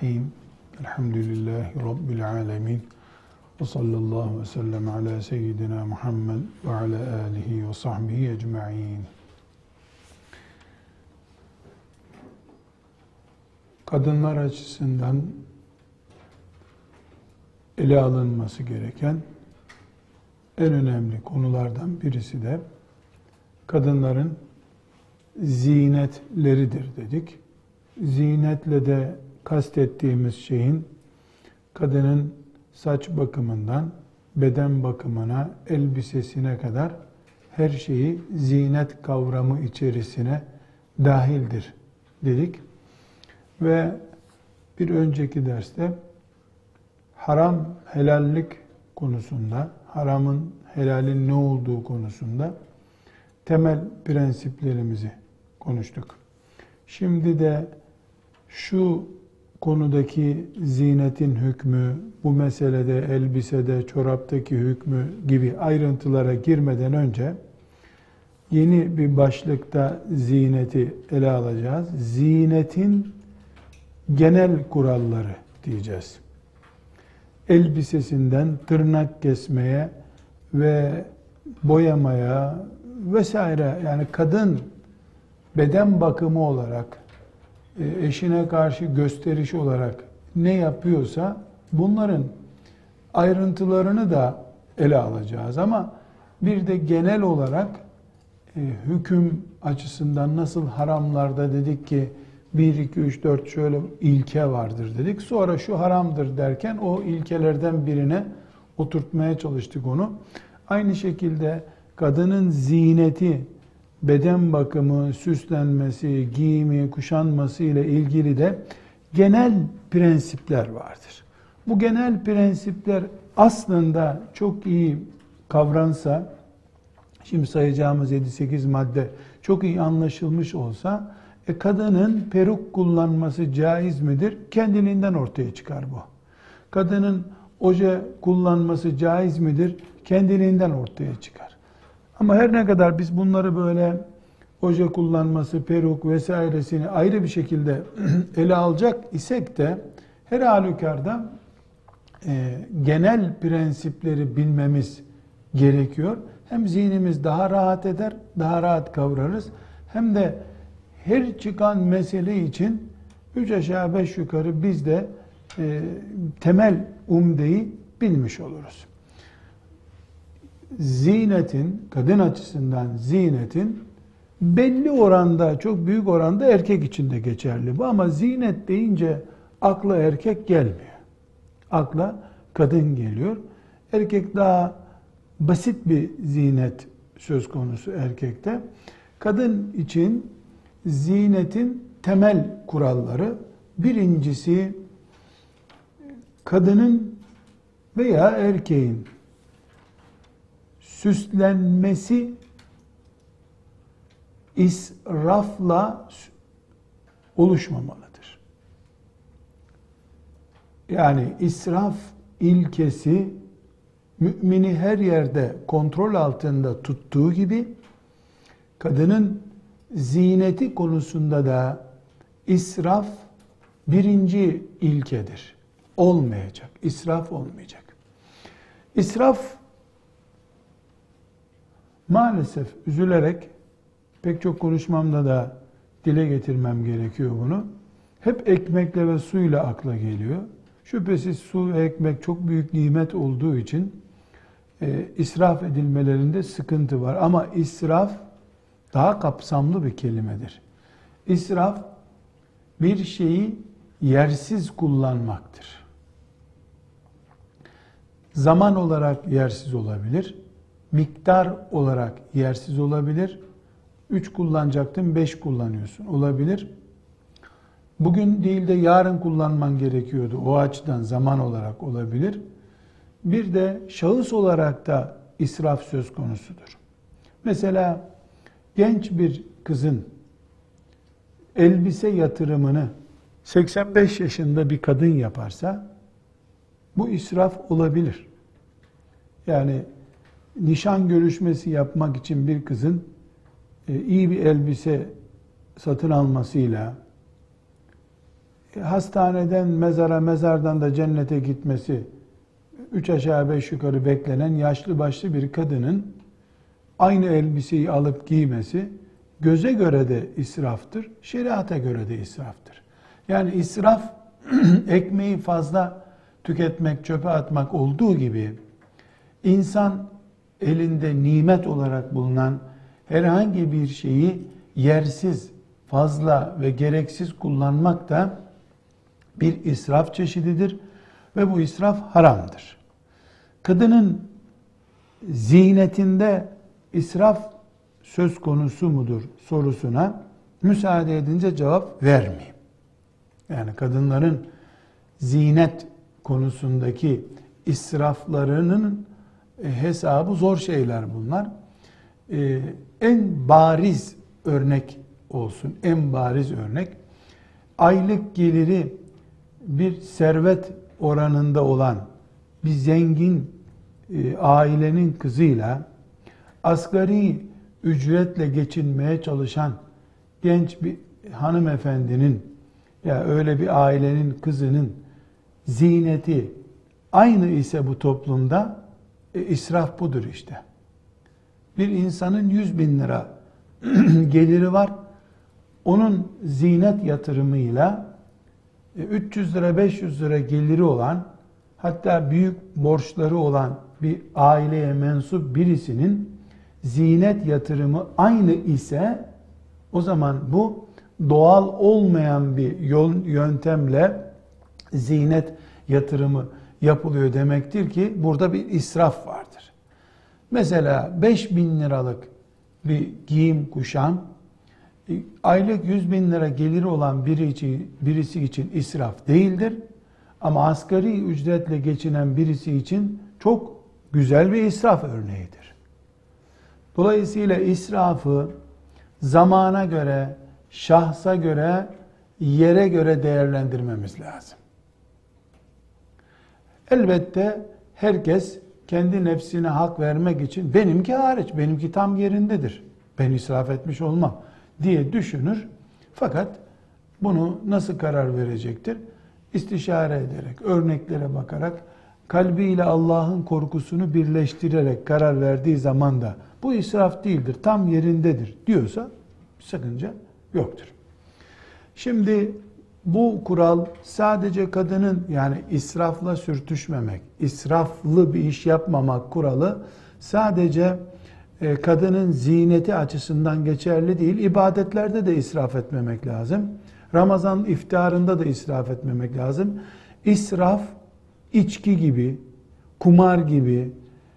Bismillahirrahmanirrahim. Elhamdülillahi Rabbil alemin. Ve sallallahu ve sellem ala seyyidina Muhammed ve ala alihi ve sahbihi ecma'in. Kadınlar açısından ele alınması gereken en önemli konulardan birisi de kadınların zinetleridir dedik. Zinetle de kastettiğimiz şeyin kadının saç bakımından beden bakımına, elbisesine kadar her şeyi zinet kavramı içerisine dahildir dedik. Ve bir önceki derste haram helallik konusunda, haramın helalin ne olduğu konusunda temel prensiplerimizi konuştuk. Şimdi de şu konudaki zinetin hükmü, bu meselede elbisede, çoraptaki hükmü gibi ayrıntılara girmeden önce yeni bir başlıkta zineti ele alacağız. Zinetin genel kuralları diyeceğiz. Elbisesinden tırnak kesmeye ve boyamaya vesaire yani kadın beden bakımı olarak eşine karşı gösteriş olarak ne yapıyorsa bunların ayrıntılarını da ele alacağız ama bir de genel olarak e, hüküm açısından nasıl haramlarda dedik ki 1, 2, 3, 4 şöyle ilke vardır dedik. Sonra şu haramdır derken o ilkelerden birine oturtmaya çalıştık onu. Aynı şekilde kadının zineti, beden bakımı, süslenmesi, giyimi, kuşanması ile ilgili de genel prensipler vardır. Bu genel prensipler aslında çok iyi kavransa, şimdi sayacağımız 7-8 madde çok iyi anlaşılmış olsa, e, kadının peruk kullanması caiz midir? Kendiliğinden ortaya çıkar bu. Kadının oje kullanması caiz midir? Kendiliğinden ortaya çıkar. Ama her ne kadar biz bunları böyle oje kullanması, peruk vesairesini ayrı bir şekilde ele alacak isek de her halükarda e, genel prensipleri bilmemiz gerekiyor. Hem zihnimiz daha rahat eder, daha rahat kavrarız. Hem de her çıkan mesele için üç aşağı beş yukarı biz de e, temel umdeyi bilmiş oluruz zinetin, kadın açısından zinetin belli oranda, çok büyük oranda erkek için de geçerli bu. Ama zinet deyince akla erkek gelmiyor. Akla kadın geliyor. Erkek daha basit bir zinet söz konusu erkekte. Kadın için zinetin temel kuralları birincisi kadının veya erkeğin süslenmesi israfla oluşmamalıdır. Yani israf ilkesi mümini her yerde kontrol altında tuttuğu gibi kadının zineti konusunda da israf birinci ilkedir. Olmayacak. İsraf olmayacak. İsraf Maalesef üzülerek pek çok konuşmamda da dile getirmem gerekiyor bunu. Hep ekmekle ve suyla akla geliyor. Şüphesiz su ve ekmek çok büyük nimet olduğu için e, israf edilmelerinde sıkıntı var. Ama israf daha kapsamlı bir kelimedir. İsraf bir şeyi yersiz kullanmaktır. Zaman olarak yersiz olabilir miktar olarak yersiz olabilir. 3 kullanacaktın 5 kullanıyorsun. Olabilir. Bugün değil de yarın kullanman gerekiyordu. O açıdan zaman olarak olabilir. Bir de şahıs olarak da israf söz konusudur. Mesela genç bir kızın elbise yatırımını 85 yaşında bir kadın yaparsa bu israf olabilir. Yani nişan görüşmesi yapmak için bir kızın e, iyi bir elbise satın almasıyla e, hastaneden mezara, mezardan da cennete gitmesi, üç aşağı beş yukarı beklenen yaşlı başlı bir kadının aynı elbiseyi alıp giymesi göze göre de israftır, şeriata göre de israftır. Yani israf ekmeği fazla tüketmek, çöpe atmak olduğu gibi insan elinde nimet olarak bulunan herhangi bir şeyi yersiz, fazla ve gereksiz kullanmak da bir israf çeşididir ve bu israf haramdır. Kadının ziynetinde israf söz konusu mudur sorusuna müsaade edince cevap vermeyeyim. Yani kadınların zinet konusundaki israflarının hesabı zor şeyler bunlar. Ee, en bariz örnek olsun, en bariz örnek aylık geliri bir servet oranında olan bir zengin e, ailenin kızıyla asgari ücretle geçinmeye çalışan genç bir hanımefendinin ya öyle bir ailenin kızının ziyneti aynı ise bu toplumda e, israf budur işte. Bir insanın 100 bin lira geliri var. Onun zinet yatırımıyla 300 e, lira 500 lira geliri olan hatta büyük borçları olan bir aileye mensup birisinin zinet yatırımı aynı ise o zaman bu doğal olmayan bir yol, yöntemle zinet yatırımı yapılıyor demektir ki burada bir israf vardır. Mesela 5 bin liralık bir giyim kuşam e, aylık 100 bin lira geliri olan biri için, birisi için israf değildir. Ama asgari ücretle geçinen birisi için çok güzel bir israf örneğidir. Dolayısıyla israfı zamana göre, şahsa göre, yere göre değerlendirmemiz lazım. Elbette herkes kendi nefsine hak vermek için benimki hariç, benimki tam yerindedir. Ben israf etmiş olmam diye düşünür. Fakat bunu nasıl karar verecektir? İstişare ederek, örneklere bakarak, kalbiyle Allah'ın korkusunu birleştirerek karar verdiği zaman da bu israf değildir, tam yerindedir diyorsa sakınca yoktur. Şimdi bu kural sadece kadının yani israfla sürtüşmemek, israflı bir iş yapmamak kuralı sadece e, kadının ziyneti açısından geçerli değil. İbadetlerde de israf etmemek lazım. Ramazan iftarında da israf etmemek lazım. İsraf içki gibi, kumar gibi,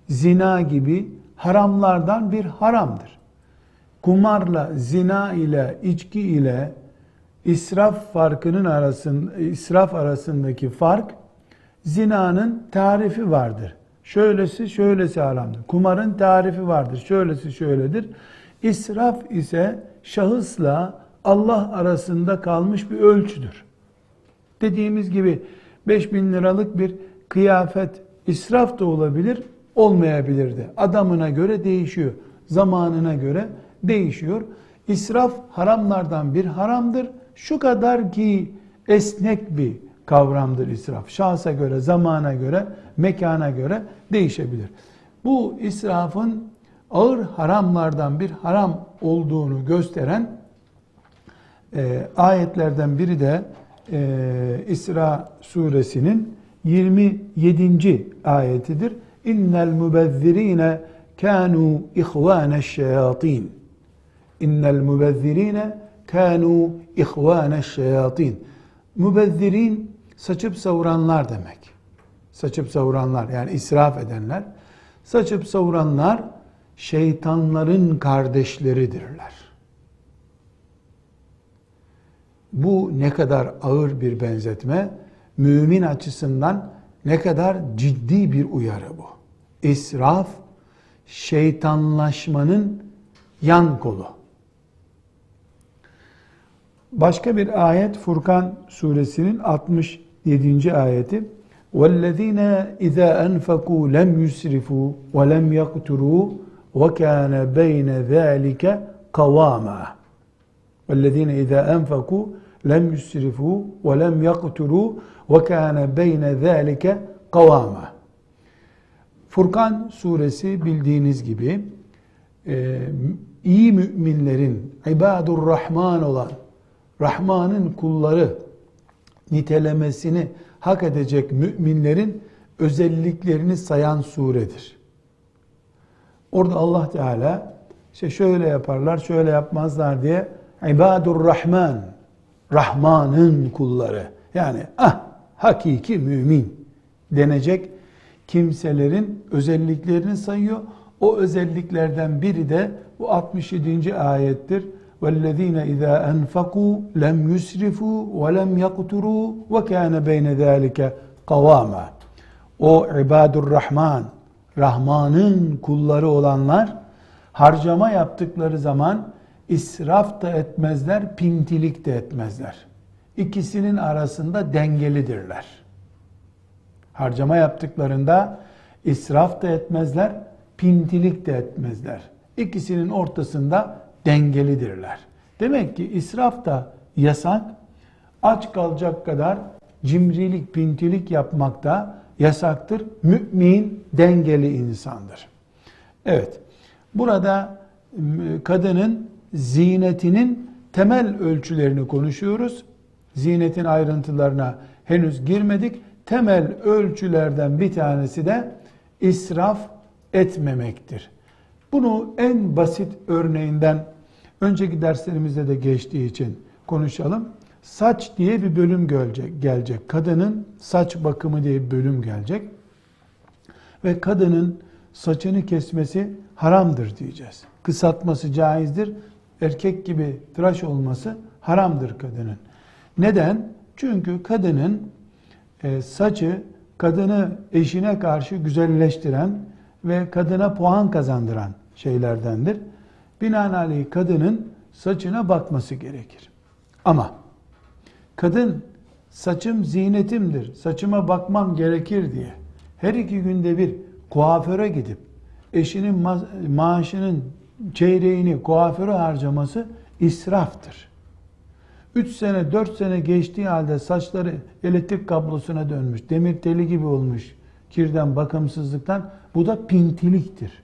zina gibi haramlardan bir haramdır. Kumarla, zina ile, içki ile israf farkının arasında israf arasındaki fark zinanın tarifi vardır. Şöylesi şöylesi haramdır. Kumarın tarifi vardır. Şöylesi şöyledir. İsraf ise şahısla Allah arasında kalmış bir ölçüdür. Dediğimiz gibi 5000 liralık bir kıyafet israf da olabilir, olmayabilir de. Adamına göre değişiyor. Zamanına göre değişiyor. İsraf haramlardan bir haramdır. Şu kadar ki esnek bir kavramdır israf. Şahsa göre, zamana göre, mekana göre değişebilir. Bu israfın ağır haramlardan bir haram olduğunu gösteren e, ayetlerden biri de e, İsra suresinin 27. ayetidir. İnnel mubezzirine kanu ihvaneş şeyatin. İnnel mubezzirine kanu ihvaneş şeyatin. Mübezzirin saçıp savuranlar demek. Saçıp savuranlar yani israf edenler. Saçıp savuranlar şeytanların kardeşleridirler. Bu ne kadar ağır bir benzetme, mümin açısından ne kadar ciddi bir uyarı bu. İsraf, şeytanlaşmanın yan kolu. Başka bir ayet Furkan suresinin 67. ayeti. وَالَّذ۪ينَ اِذَا أَنْفَقُوا لَمْ يُسْرِفُوا وَلَمْ يَقْتُرُوا وَكَانَ بَيْنَ ذَٰلِكَ قَوَامًا وَالَّذ۪ينَ اِذَا أَنْفَقُوا lem yusrifu ve lem yakturu ve kana beyne zalike kavama. Furkan suresi bildiğiniz gibi e, iyi müminlerin ibadur rahman olan Rahman'ın kulları nitelemesini hak edecek müminlerin özelliklerini sayan suredir. Orada Allah Teala işte şöyle yaparlar, şöyle yapmazlar diye ibadur rahman, Rahman'ın kulları yani ah hakiki mümin denecek kimselerin özelliklerini sayıyor. O özelliklerden biri de bu 67. ayettir. وَالَّذ۪ينَ اِذَا اَنْفَقُوا لَمْ يُسْرِفُوا وَلَمْ يَقْتُرُوا وَكَانَ بَيْنَ ذَٰلِكَ قَوَامًا O ibadur rahman, Rahman'ın kulları olanlar harcama yaptıkları zaman israf da etmezler, pintilik de etmezler. İkisinin arasında dengelidirler. Harcama yaptıklarında israf da etmezler, pintilik de etmezler. İkisinin ortasında dengelidirler. Demek ki israf da yasak, aç kalacak kadar cimrilik, pintilik yapmak da yasaktır. Mümin dengeli insandır. Evet, burada kadının zinetinin temel ölçülerini konuşuyoruz. Zinetin ayrıntılarına henüz girmedik. Temel ölçülerden bir tanesi de israf etmemektir. Bunu en basit örneğinden önceki derslerimizde de geçtiği için konuşalım. Saç diye bir bölüm gelecek. Kadının saç bakımı diye bir bölüm gelecek. Ve kadının saçını kesmesi haramdır diyeceğiz. Kısaltması caizdir. Erkek gibi tıraş olması haramdır kadının. Neden? Çünkü kadının e, saçı kadını eşine karşı güzelleştiren ve kadına puan kazandıran şeylerdendir. Binaenaleyh kadının saçına bakması gerekir. Ama kadın saçım zinetimdir, saçıma bakmam gerekir diye her iki günde bir kuaföre gidip eşinin ma maaşının çeyreğini kuaföre harcaması israftır. 3 sene 4 sene geçtiği halde saçları elektrik kablosuna dönmüş, demir teli gibi olmuş kirden, bakımsızlıktan bu da pintiliktir.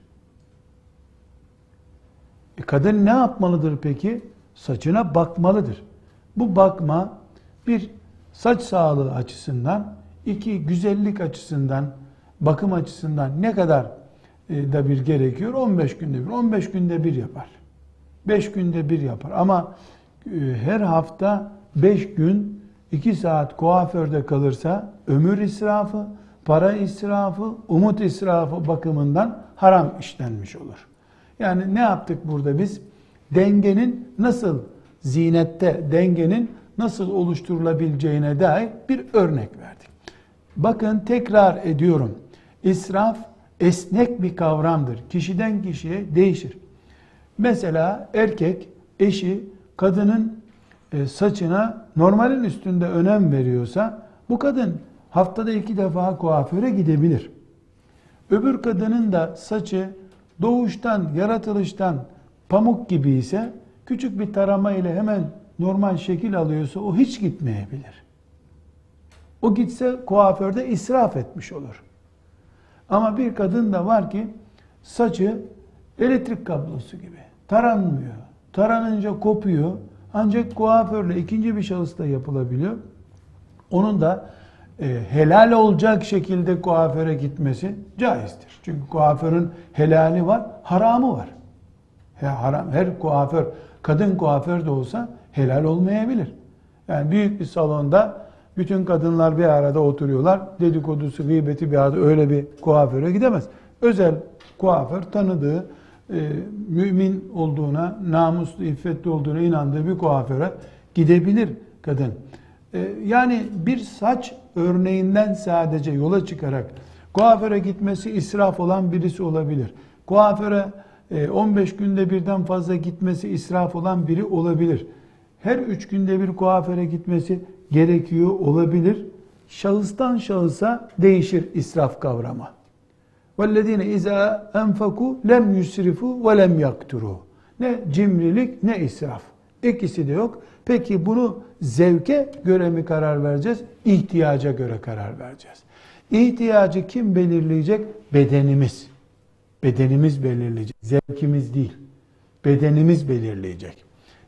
E kadın ne yapmalıdır peki? Saçına bakmalıdır. Bu bakma bir saç sağlığı açısından, iki güzellik açısından, bakım açısından ne kadar e, da bir gerekiyor? 15 günde bir. 15 günde bir yapar. 5 günde bir yapar. Ama e, her hafta 5 gün 2 saat kuaförde kalırsa ömür israfı, para israfı, umut israfı bakımından haram işlenmiş olur. Yani ne yaptık burada biz? Dengenin nasıl zinette dengenin nasıl oluşturulabileceğine dair bir örnek verdik. Bakın tekrar ediyorum. İsraf esnek bir kavramdır. Kişiden kişiye değişir. Mesela erkek eşi kadının e, saçına normalin üstünde önem veriyorsa bu kadın haftada iki defa kuaföre gidebilir. Öbür kadının da saçı doğuştan, yaratılıştan pamuk gibi ise küçük bir tarama ile hemen normal şekil alıyorsa o hiç gitmeyebilir. O gitse kuaförde israf etmiş olur. Ama bir kadın da var ki saçı elektrik kablosu gibi taranmıyor. Taranınca kopuyor. Ancak kuaförle ikinci bir şahısla yapılabiliyor. Onun da e, helal olacak şekilde kuaföre gitmesi caizdir. Çünkü kuaförün helali var, haramı var. Her, haram, her kuaför, kadın kuaför de olsa helal olmayabilir. Yani büyük bir salonda bütün kadınlar bir arada oturuyorlar. Dedikodusu, gıybeti bir arada öyle bir kuaföre gidemez. Özel kuaför tanıdığı, e, mümin olduğuna, namuslu, iffetli olduğuna inandığı bir kuaföre gidebilir kadın. E, yani bir saç örneğinden sadece yola çıkarak kuaföre gitmesi israf olan birisi olabilir. Kuaföre 15 e, günde birden fazla gitmesi israf olan biri olabilir. Her üç günde bir kuaföre gitmesi gerekiyor olabilir. Şahıstan şahısa değişir israf kavramı. وَالَّذ۪ينَ اِذَا اَنْفَكُوا lem yusrifu ve lem yakturu. Ne cimrilik ne israf. İkisi de yok. Peki bunu zevke göre mi karar vereceğiz? İhtiyaca göre karar vereceğiz. İhtiyacı kim belirleyecek? Bedenimiz. Bedenimiz belirleyecek. Zevkimiz değil. Bedenimiz belirleyecek.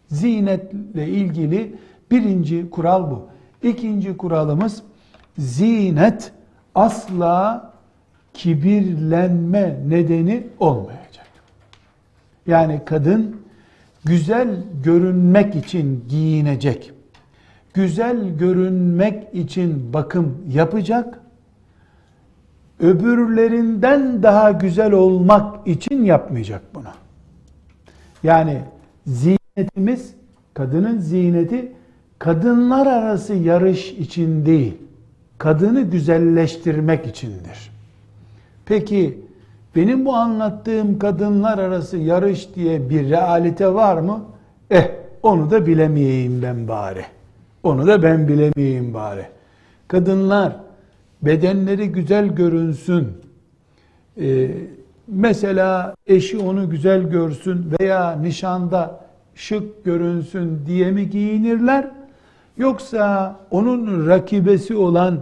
Zinetle ilgili birinci kural bu. İkinci kuralımız zinet asla kibirlenme nedeni olmayacak. Yani kadın güzel görünmek için giyinecek. Güzel görünmek için bakım yapacak. Öbürlerinden daha güzel olmak için yapmayacak bunu. Yani ziynetimiz, kadının ziyneti kadınlar arası yarış için değil, kadını güzelleştirmek içindir. Peki benim bu anlattığım kadınlar arası yarış diye bir realite var mı? Eh onu da bilemeyeyim ben bari. Onu da ben bilemeyeyim bari. Kadınlar bedenleri güzel görünsün. Ee, mesela eşi onu güzel görsün veya nişanda şık görünsün diye mi giyinirler? Yoksa onun rakibesi olan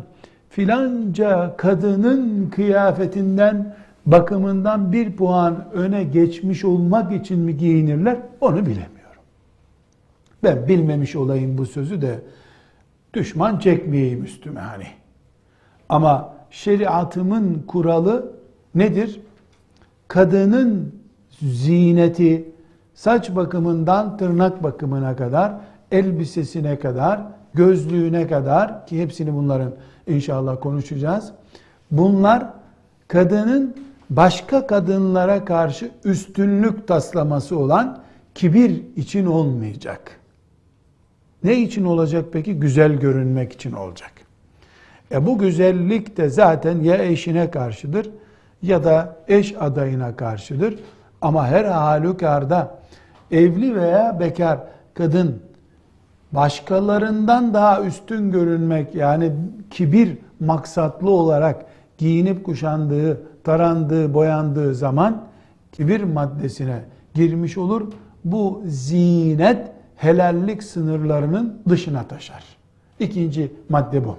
filanca kadının kıyafetinden bakımından bir puan öne geçmiş olmak için mi giyinirler? Onu bilemiyorum. Ben bilmemiş olayım bu sözü de düşman çekmeyeyim üstüme hani. Ama şeriatımın kuralı nedir? Kadının zineti saç bakımından tırnak bakımına kadar, elbisesine kadar, gözlüğüne kadar ki hepsini bunların inşallah konuşacağız. Bunlar kadının başka kadınlara karşı üstünlük taslaması olan kibir için olmayacak. Ne için olacak peki? Güzel görünmek için olacak. E bu güzellik de zaten ya eşine karşıdır ya da eş adayına karşıdır. Ama her halükarda evli veya bekar kadın başkalarından daha üstün görünmek yani kibir maksatlı olarak giyinip kuşandığı, tarandığı, boyandığı zaman kibir maddesine girmiş olur. Bu zinet helallik sınırlarının dışına taşar. İkinci madde bu.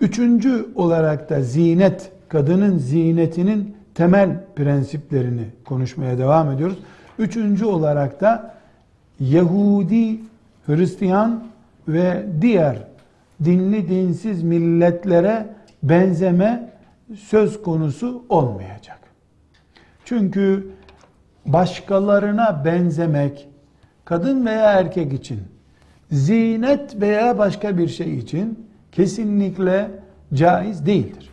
Üçüncü olarak da zinet, kadının zinetinin temel prensiplerini konuşmaya devam ediyoruz. Üçüncü olarak da Yahudi, Hristiyan ve diğer dinli dinsiz milletlere benzeme söz konusu olmayacak. Çünkü başkalarına benzemek kadın veya erkek için zinet veya başka bir şey için kesinlikle caiz değildir.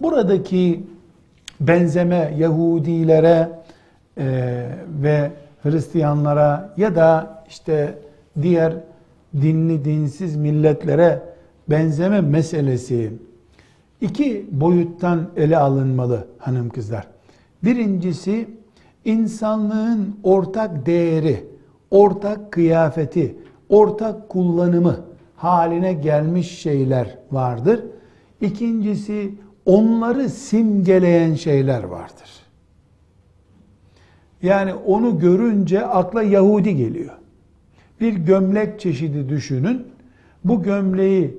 Buradaki benzeme Yahudilere e, ve Hristiyanlara ya da işte diğer dinli dinsiz milletlere benzeme meselesi iki boyuttan ele alınmalı hanım kızlar. Birincisi insanlığın ortak değeri, ortak kıyafeti, ortak kullanımı haline gelmiş şeyler vardır. İkincisi onları simgeleyen şeyler vardır. Yani onu görünce akla Yahudi geliyor. Bir gömlek çeşidi düşünün. Bu gömleği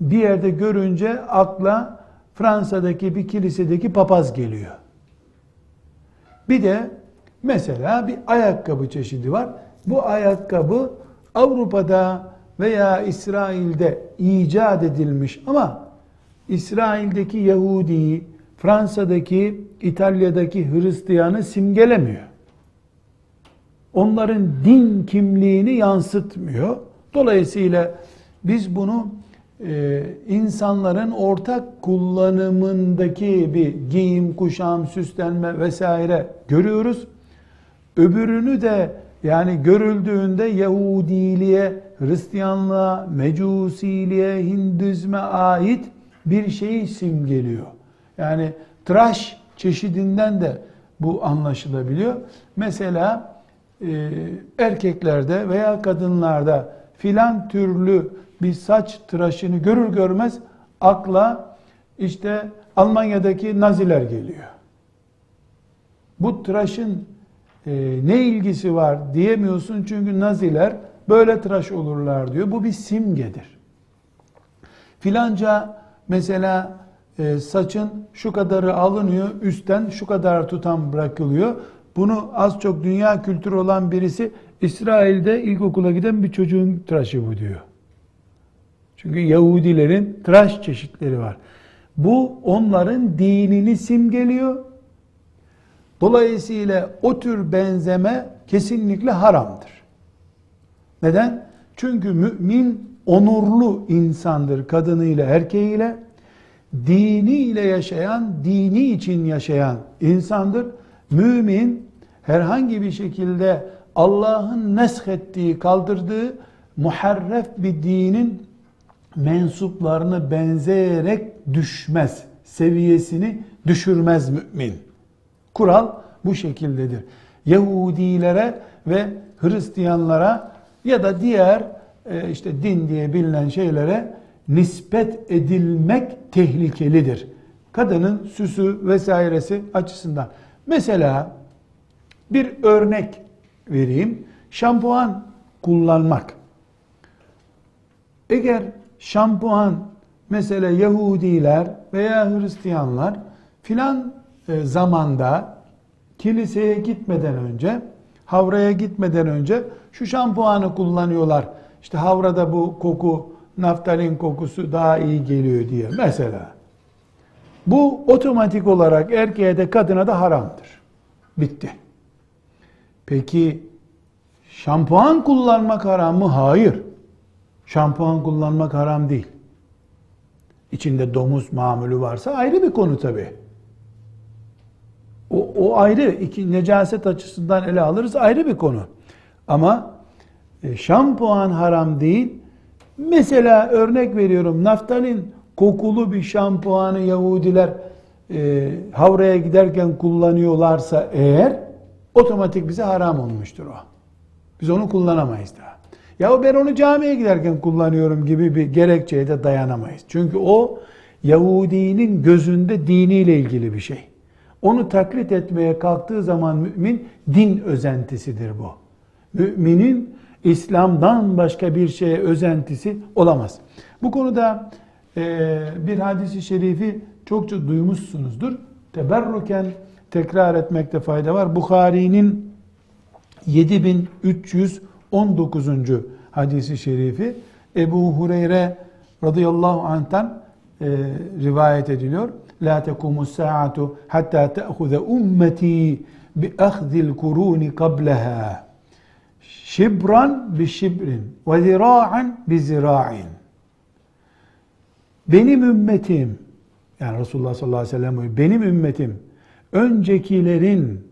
bir yerde görünce akla Fransa'daki bir kilisedeki papaz geliyor. Bir de mesela bir ayakkabı çeşidi var. Bu ayakkabı Avrupa'da veya İsrail'de icat edilmiş ama İsrail'deki Yahudi'yi, Fransa'daki, İtalya'daki Hristiyanı simgelemiyor. Onların din kimliğini yansıtmıyor. Dolayısıyla biz bunu e, insanların ortak kullanımındaki bir giyim, kuşam, süslenme vesaire görüyoruz. Öbürünü de yani görüldüğünde Yahudiliğe, Hristiyanlığa, Mecusiliğe, Hindizme ait bir şeyi simgeliyor. Yani tıraş çeşidinden de bu anlaşılabiliyor. Mesela e, erkeklerde veya kadınlarda filan türlü bir saç tıraşını görür görmez akla işte Almanya'daki Naziler geliyor. Bu tıraşın ne ilgisi var diyemiyorsun çünkü Naziler böyle tıraş olurlar diyor. Bu bir simgedir. Filanca mesela e, saçın şu kadarı alınıyor, üstten şu kadar tutan bırakılıyor. Bunu az çok dünya kültürü olan birisi İsrail'de ilkokula giden bir çocuğun tıraşı bu diyor. Çünkü Yahudilerin tıraş çeşitleri var. Bu onların dinini simgeliyor. Dolayısıyla o tür benzeme kesinlikle haramdır. Neden? Çünkü mümin onurlu insandır kadınıyla erkeğiyle. Diniyle yaşayan, dini için yaşayan insandır. Mümin herhangi bir şekilde Allah'ın neshettiği, kaldırdığı muharref bir dinin mensuplarını benzeyerek düşmez. Seviyesini düşürmez mümin. Kural bu şekildedir. Yahudilere ve Hristiyanlara ya da diğer e, işte din diye bilinen şeylere nispet edilmek tehlikelidir. Kadının süsü vesairesi açısından. Mesela bir örnek vereyim. Şampuan kullanmak. Eğer şampuan mesela Yahudiler veya Hristiyanlar filan zamanda kiliseye gitmeden önce, havraya gitmeden önce şu şampuanı kullanıyorlar. İşte havrada bu koku, naftalin kokusu daha iyi geliyor diye mesela. Bu otomatik olarak erkeğe de kadına da haramdır. Bitti. Peki şampuan kullanmak haram mı? Hayır. Şampuan kullanmak haram değil. İçinde domuz mamülü varsa ayrı bir konu tabi. O, o ayrı. iki necaset açısından ele alırız ayrı bir konu. Ama e, şampuan haram değil. Mesela örnek veriyorum naftalin kokulu bir şampuanı Yahudiler e, havraya giderken kullanıyorlarsa eğer otomatik bize haram olmuştur o. Biz onu kullanamayız daha. Ya ben onu camiye giderken kullanıyorum gibi bir gerekçeye de dayanamayız. Çünkü o Yahudinin gözünde diniyle ilgili bir şey. Onu taklit etmeye kalktığı zaman mümin din özentisidir bu. Müminin İslam'dan başka bir şeye özentisi olamaz. Bu konuda e, bir hadisi şerifi çokça duymuşsunuzdur. Teberruken tekrar etmekte fayda var. Bukhari'nin 7319. hadisi şerifi Ebu Hureyre radıyallahu anh'tan e, rivayet ediliyor. La tekumu saatu hatta te'huze ummeti bi ahdil kuruni qablaha şibran bi şibrin ve zira'an bi zira'in benim ümmetim yani Resulullah sallallahu aleyhi ve sellem benim ümmetim öncekilerin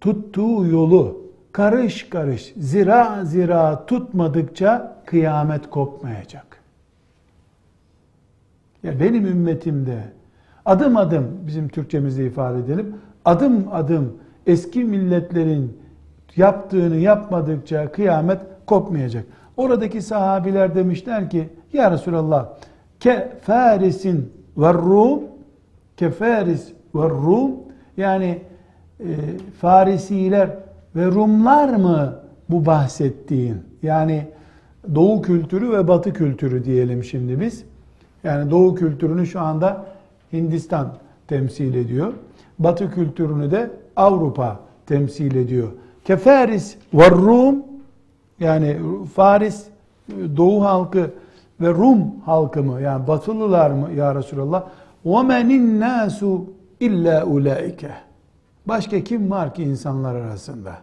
tuttuğu yolu karış karış zira zira tutmadıkça kıyamet kopmayacak. Ya benim ümmetimde adım adım bizim Türkçemizde ifade edelim adım adım eski milletlerin yaptığını yapmadıkça kıyamet kopmayacak. Oradaki sahabiler demişler ki ya Resulallah ke farisin ve rum ke faris ve rum yani e, Farisiler ve Rumlar mı bu bahsettiğin? Yani Doğu kültürü ve Batı kültürü diyelim şimdi biz. Yani Doğu kültürünü şu anda Hindistan temsil ediyor. Batı kültürünü de Avrupa temsil ediyor. Kefaris ve Rum yani Faris Doğu halkı ve Rum halkı mı yani Batılılar mı ya Resulallah? وَمَنِ النَّاسُ illa ulaike. Başka kim var ki insanlar arasında?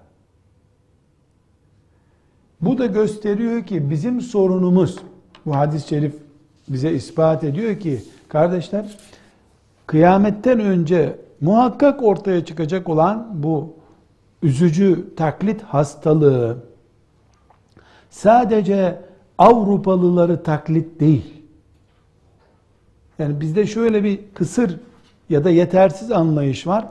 Bu da gösteriyor ki bizim sorunumuz, bu hadis-i şerif bize ispat ediyor ki, kardeşler, kıyametten önce muhakkak ortaya çıkacak olan bu üzücü taklit hastalığı, sadece Avrupalıları taklit değil. Yani bizde şöyle bir kısır ya da yetersiz anlayış var.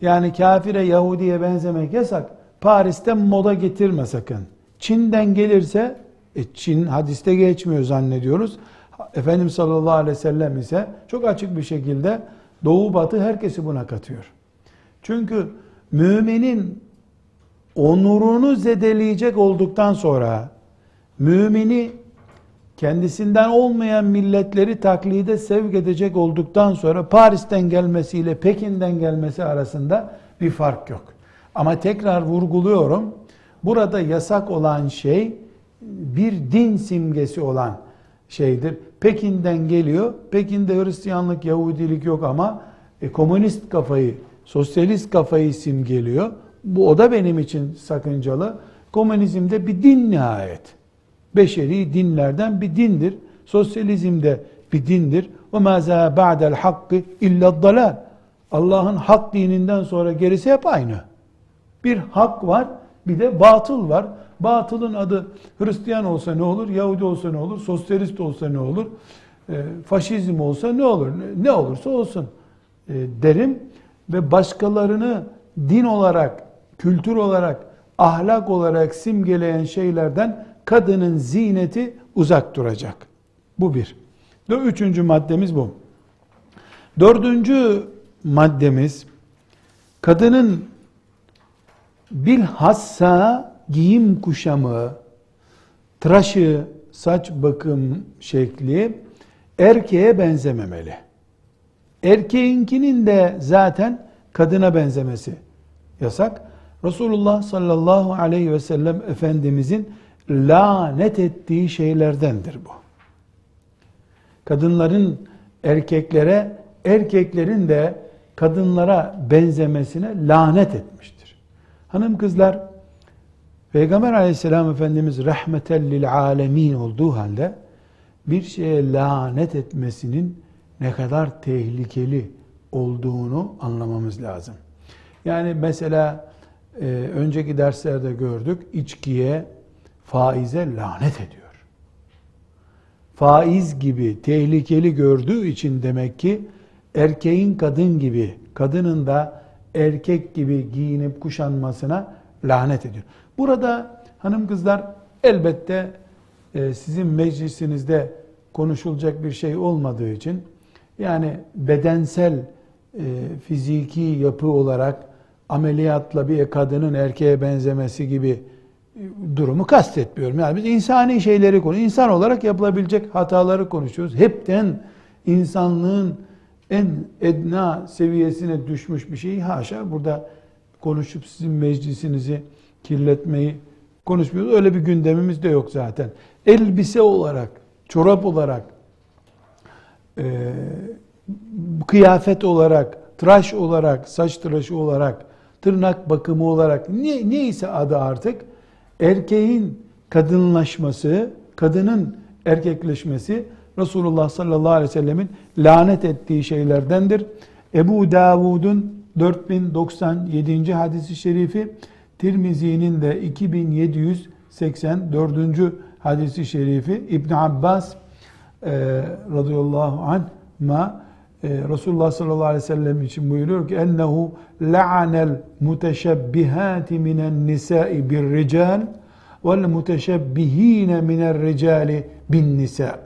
Yani kafire Yahudi'ye benzemek yasak. Paris'ten moda getirme sakın. Çin'den gelirse e Çin hadiste geçmiyor zannediyoruz. Efendimiz sallallahu aleyhi ve sellem ise çok açık bir şekilde doğu batı herkesi buna katıyor. Çünkü müminin onurunu zedeleyecek olduktan sonra mümini kendisinden olmayan milletleri taklide sevk edecek olduktan sonra Paris'ten gelmesiyle Pekin'den gelmesi arasında bir fark yok. Ama tekrar vurguluyorum. Burada yasak olan şey bir din simgesi olan şeydir. Pekin'den geliyor. Pekin'de Hristiyanlık, Yahudilik yok ama e, komünist kafayı, sosyalist kafayı simgeliyor. Bu o da benim için sakıncalı. Komünizmde bir din nihayet. Beşeri dinlerden bir dindir. Sosyalizm de bir dindir. O maza ba'del hakkı illa dalal. Allah'ın hak dininden sonra gerisi hep aynı. Bir hak var, bir de batıl var. Batılın adı Hristiyan olsa ne olur, Yahudi olsa ne olur, sosyalist olsa ne olur, e, faşizm olsa ne olur, ne olursa olsun e, derim ve başkalarını din olarak, kültür olarak, ahlak olarak simgeleyen şeylerden kadının zineti uzak duracak. Bu bir. Üçüncü maddemiz bu. Dördüncü maddemiz kadının bilhassa giyim kuşamı, tıraşı, saç bakım şekli erkeğe benzememeli. Erkeğinkinin de zaten kadına benzemesi yasak. Resulullah sallallahu aleyhi ve sellem Efendimizin lanet ettiği şeylerdendir bu. Kadınların erkeklere, erkeklerin de kadınlara benzemesine lanet etmiştir. Hanım kızlar, Peygamber aleyhisselam Efendimiz rahmeten lil alemin olduğu halde bir şeye lanet etmesinin ne kadar tehlikeli olduğunu anlamamız lazım. Yani mesela e, önceki derslerde gördük içkiye, faize lanet ediyor. Faiz gibi tehlikeli gördüğü için demek ki erkeğin kadın gibi, kadının da erkek gibi giyinip kuşanmasına lanet ediyor. Burada hanım kızlar elbette e, sizin meclisinizde konuşulacak bir şey olmadığı için yani bedensel e, fiziki yapı olarak ameliyatla bir kadının erkeğe benzemesi gibi e, durumu kastetmiyorum. Yani biz insani şeyleri konu, insan olarak yapılabilecek hataları konuşuyoruz. Hepten insanlığın en edna seviyesine düşmüş bir şeyi haşa burada konuşup sizin meclisinizi kirletmeyi konuşmuyoruz. Öyle bir gündemimiz de yok zaten. Elbise olarak, çorap olarak, e, kıyafet olarak, tıraş olarak, saç tıraşı olarak, tırnak bakımı olarak ne, neyse adı artık erkeğin kadınlaşması, kadının erkekleşmesi Resulullah sallallahu aleyhi ve sellemin lanet ettiği şeylerdendir. Ebu Davud'un 4097. hadisi şerifi, Tirmizi'nin de 2784. hadisi şerifi, İbn Abbas e, radıyallahu anh ma e, Resulullah sallallahu aleyhi ve sellem için buyuruyor ki ennehu la'anel muteşebbihati minen nisa'i bir rical vel muteşebbihine miner ricali bin nisa.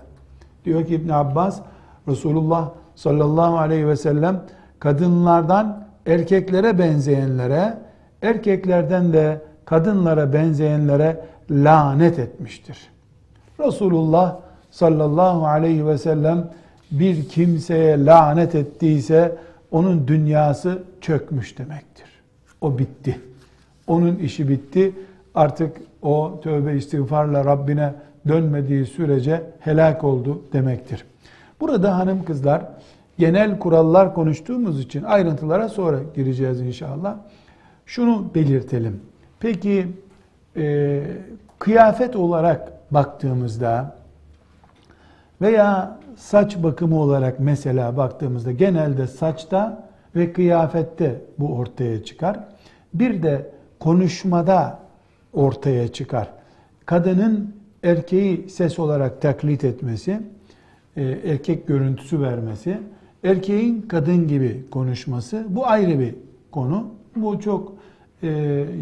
Diyor ki İbn Abbas Resulullah sallallahu aleyhi ve sellem kadınlardan erkeklere benzeyenlere, erkeklerden de kadınlara benzeyenlere lanet etmiştir. Resulullah sallallahu aleyhi ve sellem bir kimseye lanet ettiyse onun dünyası çökmüş demektir. O bitti. Onun işi bitti. Artık o tövbe istiğfarla Rabbine dönmediği sürece helak oldu demektir. Burada hanım kızlar genel kurallar konuştuğumuz için ayrıntılara sonra gireceğiz inşallah. Şunu belirtelim. Peki e, kıyafet olarak baktığımızda veya saç bakımı olarak mesela baktığımızda genelde saçta ve kıyafette bu ortaya çıkar. Bir de konuşmada ortaya çıkar. Kadının erkeği ses olarak taklit etmesi, e, erkek görüntüsü vermesi, erkeğin kadın gibi konuşması bu ayrı bir konu. Bu çok e,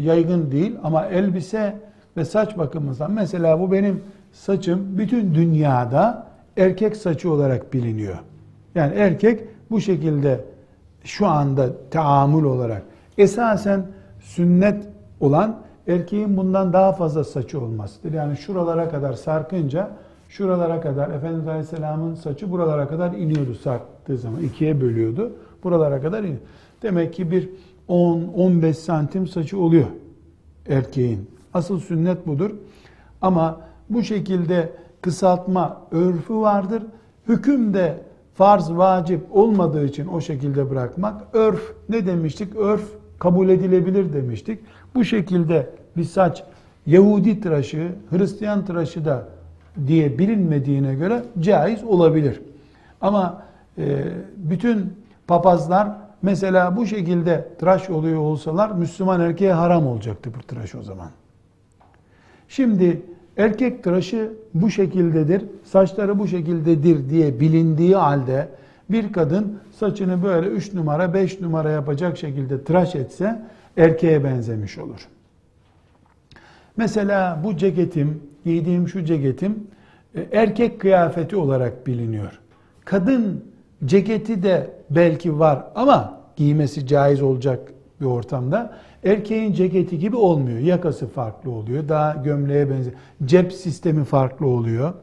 yaygın değil ama elbise ve saç bakımından mesela bu benim saçım bütün dünyada erkek saçı olarak biliniyor. Yani erkek bu şekilde şu anda taamül olarak esasen sünnet olan erkeğin bundan daha fazla saçı olmasıdır. Yani şuralara kadar sarkınca şuralara kadar Efendimiz Aleyhisselam'ın saçı buralara kadar iniyordu sarktığı zaman. ikiye bölüyordu. Buralara kadar iniyor. Demek ki bir 10-15 santim saçı oluyor erkeğin. Asıl sünnet budur. Ama bu şekilde kısaltma örfü vardır. Hüküm de farz, vacip olmadığı için o şekilde bırakmak. Örf ne demiştik? Örf kabul edilebilir demiştik. Bu şekilde bir saç Yahudi tıraşı, Hristiyan tıraşı da diye bilinmediğine göre caiz olabilir. Ama e, bütün papazlar mesela bu şekilde tıraş oluyor olsalar Müslüman erkeğe haram olacaktı bu tıraş o zaman. Şimdi erkek tıraşı bu şekildedir, saçları bu şekildedir diye bilindiği halde bir kadın saçını böyle 3 numara 5 numara yapacak şekilde tıraş etse erkeğe benzemiş olur. Mesela bu ceketim, giydiğim şu ceketim e, erkek kıyafeti olarak biliniyor. Kadın ceketi de belki var ama giymesi caiz olacak bir ortamda. Erkeğin ceketi gibi olmuyor. Yakası farklı oluyor. Daha gömleğe benziyor. Cep sistemi farklı oluyor.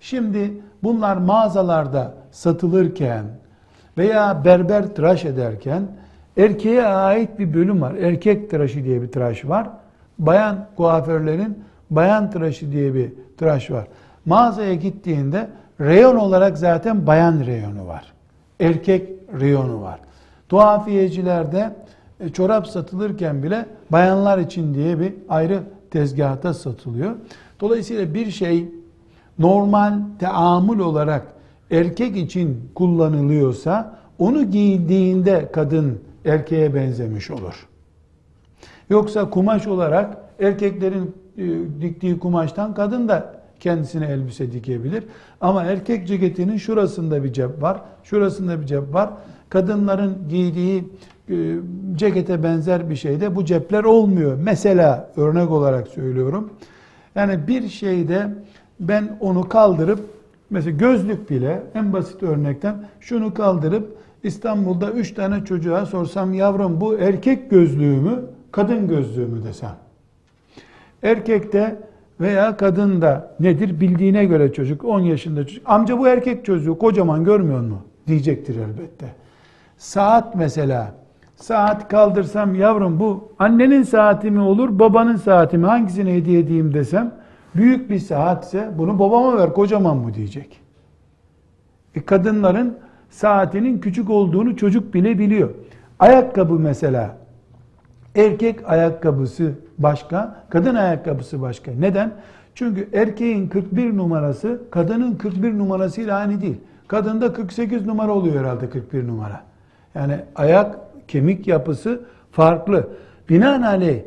Şimdi bunlar mağazalarda satılırken veya berber tıraş ederken erkeğe ait bir bölüm var. Erkek tıraşı diye bir tıraş var. Bayan kuaförlerin bayan tıraşı diye bir tıraş var. Mağazaya gittiğinde reyon olarak zaten bayan reyonu var. Erkek reyonu var. Tuhafiyecilerde e, çorap satılırken bile bayanlar için diye bir ayrı tezgahta satılıyor. Dolayısıyla bir şey normal teamül olarak erkek için kullanılıyorsa onu giydiğinde kadın erkeğe benzemiş olur. Yoksa kumaş olarak erkeklerin e, diktiği kumaştan kadın da kendisine elbise dikebilir. Ama erkek ceketinin şurasında bir cep var, şurasında bir cep var. Kadınların giydiği e, cekete benzer bir şeyde bu cepler olmuyor. Mesela örnek olarak söylüyorum. Yani bir şeyde ben onu kaldırıp mesela gözlük bile en basit örnekten şunu kaldırıp İstanbul'da üç tane çocuğa sorsam yavrum bu erkek gözlüğü mü kadın gözlüğü mü desem. Erkekte veya kadında nedir bildiğine göre çocuk 10 yaşında çocuk amca bu erkek çocuğu kocaman görmüyor mu diyecektir elbette. Saat mesela saat kaldırsam yavrum bu annenin saati mi olur babanın saati mi hangisini hediye edeyim desem büyük bir saatse bunu babama ver kocaman bu diyecek. E kadınların saatinin küçük olduğunu çocuk bile biliyor. Ayakkabı mesela erkek ayakkabısı başka, kadın ayakkabısı başka. Neden? Çünkü erkeğin 41 numarası kadının 41 numarasıyla aynı değil. Kadında 48 numara oluyor herhalde 41 numara. Yani ayak kemik yapısı farklı. Binaenaleyh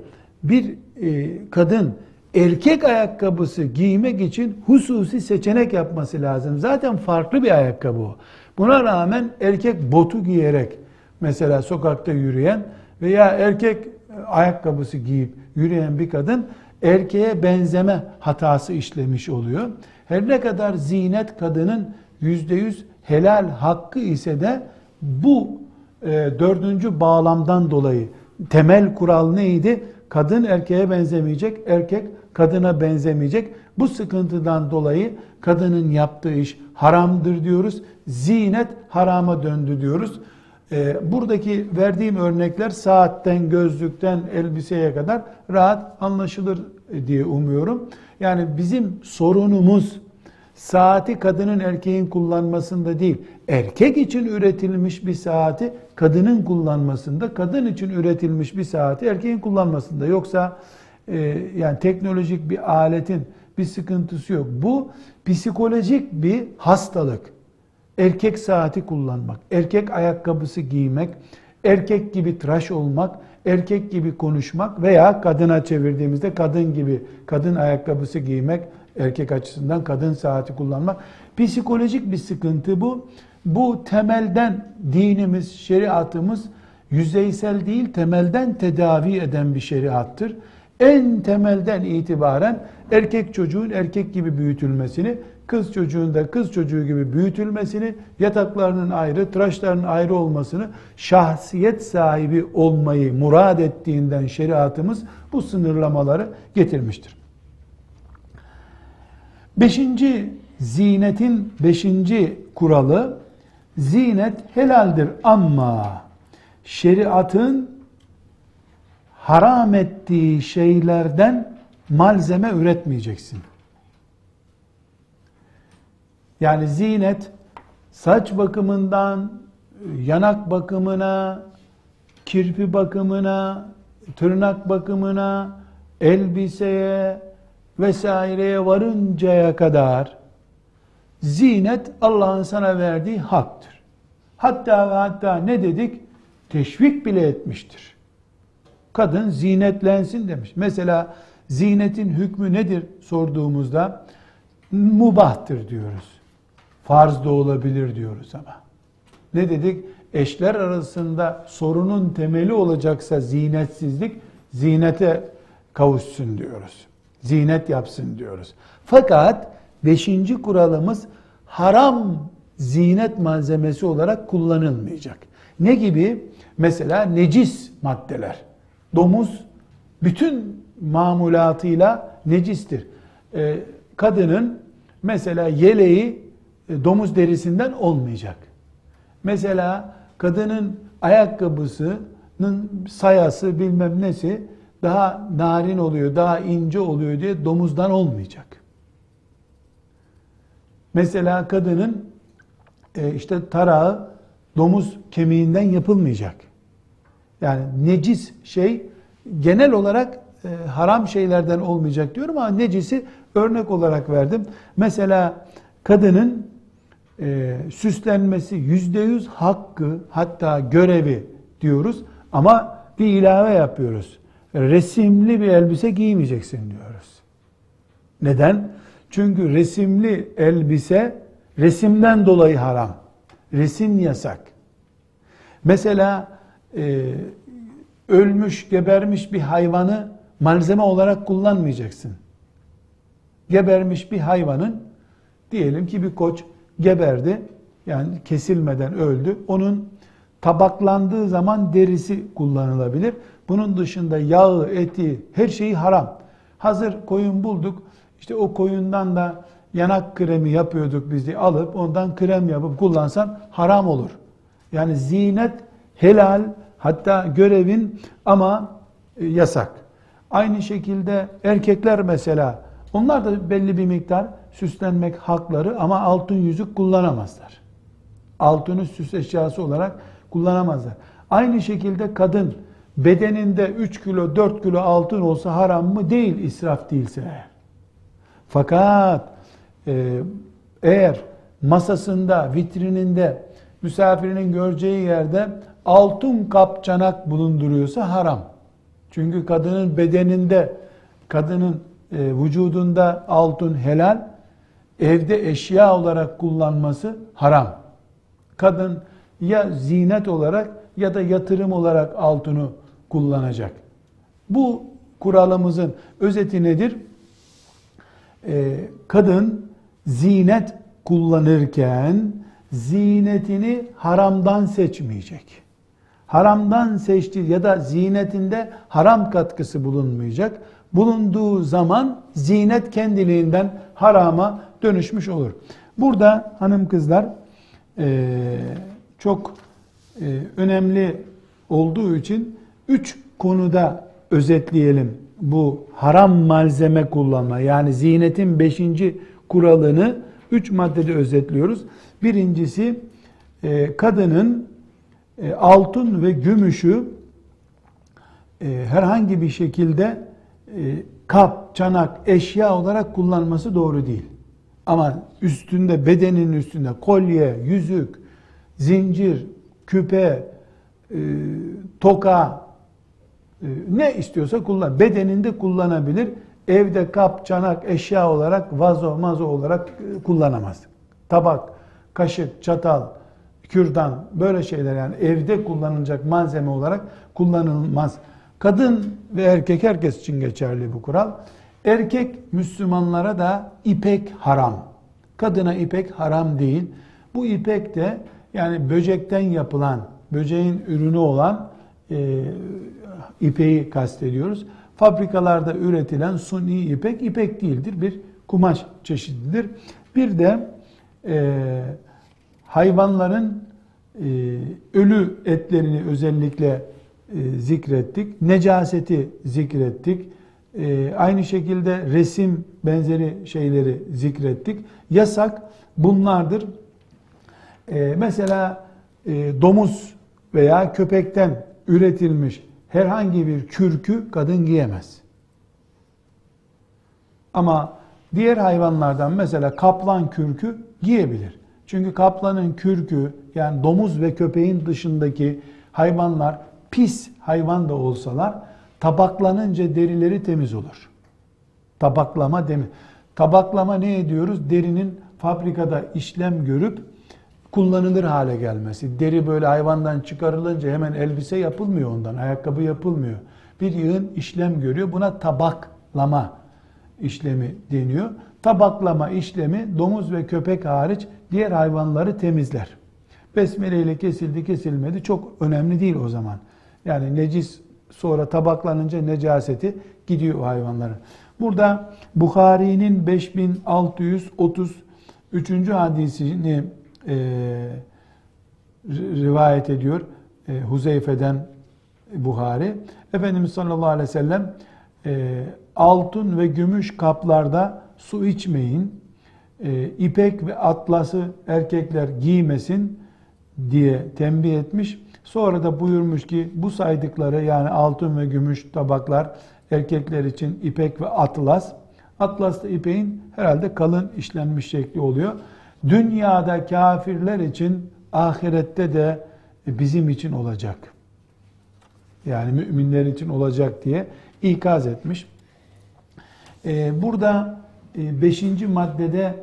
bir e, kadın erkek ayakkabısı giymek için hususi seçenek yapması lazım. Zaten farklı bir ayakkabı o. Buna rağmen erkek botu giyerek mesela sokakta yürüyen veya erkek ayakkabısı giyip yürüyen bir kadın erkeğe benzeme hatası işlemiş oluyor. Her ne kadar zinet kadının yüzde yüz helal hakkı ise de bu e, dördüncü bağlamdan dolayı temel kural neydi? Kadın erkeğe benzemeyecek, erkek kadına benzemeyecek. Bu sıkıntıdan dolayı kadının yaptığı iş haramdır diyoruz. Zinet harama döndü diyoruz. Ee, buradaki verdiğim örnekler saatten, gözlükten, elbiseye kadar rahat anlaşılır diye umuyorum. Yani bizim sorunumuz saati kadının erkeğin kullanmasında değil, erkek için üretilmiş bir saati kadının kullanmasında, kadın için üretilmiş bir saati erkeğin kullanmasında. Yoksa e, yani teknolojik bir aletin bir sıkıntısı yok. Bu psikolojik bir hastalık. Erkek saati kullanmak, erkek ayakkabısı giymek, erkek gibi tıraş olmak, erkek gibi konuşmak veya kadına çevirdiğimizde kadın gibi kadın ayakkabısı giymek, erkek açısından kadın saati kullanmak. Psikolojik bir sıkıntı bu. Bu temelden dinimiz, şeriatımız yüzeysel değil, temelden tedavi eden bir şeriattır. En temelden itibaren erkek çocuğun erkek gibi büyütülmesini, kız çocuğun da kız çocuğu gibi büyütülmesini, yataklarının ayrı, tıraşlarının ayrı olmasını, şahsiyet sahibi olmayı murad ettiğinden şeriatımız bu sınırlamaları getirmiştir. Beşinci zinetin beşinci kuralı zinet helaldir ama şeriatın haram ettiği şeylerden malzeme üretmeyeceksin. Yani zinet saç bakımından yanak bakımına, kirpi bakımına, tırnak bakımına, elbiseye vesaireye varıncaya kadar zinet Allah'ın sana verdiği haktır. Hatta ve hatta ne dedik? Teşvik bile etmiştir. Kadın zinetlensin demiş. Mesela zinetin hükmü nedir sorduğumuzda mubahtır diyoruz. Farz da olabilir diyoruz ama. Ne dedik? Eşler arasında sorunun temeli olacaksa zinetsizlik zinete kavuşsun diyoruz. Zinet yapsın diyoruz. Fakat beşinci kuralımız haram zinet malzemesi olarak kullanılmayacak. Ne gibi? Mesela necis maddeler. Domuz bütün mamulatıyla necistir. Ee, kadının mesela yeleği domuz derisinden olmayacak. Mesela kadının ayakkabısının sayası bilmem nesi daha narin oluyor, daha ince oluyor diye domuzdan olmayacak. Mesela kadının e, işte tarağı domuz kemiğinden yapılmayacak. Yani necis şey genel olarak e, haram şeylerden olmayacak diyorum ama necisi örnek olarak verdim. Mesela kadının e, süslenmesi yüzde yüz hakkı hatta görevi diyoruz ama bir ilave yapıyoruz. Resimli bir elbise giymeyeceksin diyoruz. Neden? Çünkü resimli elbise resimden dolayı haram. Resim yasak. Mesela e, ölmüş, gebermiş bir hayvanı malzeme olarak kullanmayacaksın. Gebermiş bir hayvanın diyelim ki bir koç geberdi. Yani kesilmeden öldü. Onun tabaklandığı zaman derisi kullanılabilir. Bunun dışında yağı, eti, her şeyi haram. Hazır koyun bulduk. İşte o koyundan da yanak kremi yapıyorduk biz de alıp ondan krem yapıp kullansan haram olur. Yani zinet helal hatta görevin ama e, yasak. Aynı şekilde erkekler mesela onlar da belli bir miktar süslenmek hakları ama altın yüzük kullanamazlar. Altını süs eşyası olarak kullanamazlar. Aynı şekilde kadın bedeninde 3 kilo 4 kilo altın olsa haram mı? Değil israf değilse. Fakat e, eğer masasında, vitrininde, misafirinin göreceği yerde altın kap çanak bulunduruyorsa haram. Çünkü kadının bedeninde, kadının e, vücudunda altın helal, evde eşya olarak kullanması haram. Kadın ya zinet olarak ya da yatırım olarak altını kullanacak. Bu kuralımızın özeti nedir? Ee, kadın zinet kullanırken zinetini haramdan seçmeyecek. Haramdan seçti ya da zinetinde haram katkısı bulunmayacak. Bulunduğu zaman zinet kendiliğinden harama dönüşmüş olur. Burada hanım kızlar e, çok e, önemli olduğu için üç konuda özetleyelim bu haram malzeme kullanma yani zinetin beşinci kuralını üç maddede özetliyoruz. Birincisi e, kadının altın ve gümüşü herhangi bir şekilde kap, çanak, eşya olarak kullanması doğru değil. Ama üstünde, bedenin üstünde kolye, yüzük, zincir, küpe, toka, ee, ne istiyorsa kullan. Bedeninde kullanabilir. Evde kap, çanak, eşya olarak, vazo, mazo olarak e, kullanamaz. Tabak, kaşık, çatal, kürdan böyle şeyler yani evde kullanılacak malzeme olarak kullanılmaz. Kadın ve erkek herkes için geçerli bu kural. Erkek Müslümanlara da ipek haram. Kadına ipek haram değil. Bu ipek de yani böcekten yapılan, böceğin ürünü olan e, ipeği kastediyoruz. Fabrikalarda üretilen suni ipek ipek değildir. Bir kumaş çeşididir. Bir de e, hayvanların e, ölü etlerini özellikle e, zikrettik. Necaseti zikrettik. E, aynı şekilde resim benzeri şeyleri zikrettik. Yasak bunlardır. E, mesela e, domuz veya köpekten üretilmiş herhangi bir kürkü kadın giyemez. Ama diğer hayvanlardan mesela kaplan kürkü giyebilir. Çünkü kaplanın kürkü yani domuz ve köpeğin dışındaki hayvanlar pis hayvan da olsalar tabaklanınca derileri temiz olur. Tabaklama demi. Tabaklama ne ediyoruz? Derinin fabrikada işlem görüp kullanılır hale gelmesi. Deri böyle hayvandan çıkarılınca hemen elbise yapılmıyor ondan, ayakkabı yapılmıyor. Bir yığın işlem görüyor. Buna tabaklama işlemi deniyor. Tabaklama işlemi domuz ve köpek hariç diğer hayvanları temizler. Besmele ile kesildi kesilmedi çok önemli değil o zaman. Yani necis sonra tabaklanınca necaseti gidiyor o hayvanların. Burada Bukhari'nin 5633. hadisini e, rivayet ediyor e, Huzeyfe'den Buhari. Efendimiz sallallahu aleyhi ve sellem e, altın ve gümüş kaplarda su içmeyin, e, ipek ve atlası erkekler giymesin diye tembih etmiş. Sonra da buyurmuş ki bu saydıkları yani altın ve gümüş tabaklar erkekler için ipek ve atlas. Atlas da ipeğin herhalde kalın işlenmiş şekli oluyor. Dünyada kafirler için ahirette de bizim için olacak. Yani müminler için olacak diye ikaz etmiş. Ee, burada e, beşinci maddede e,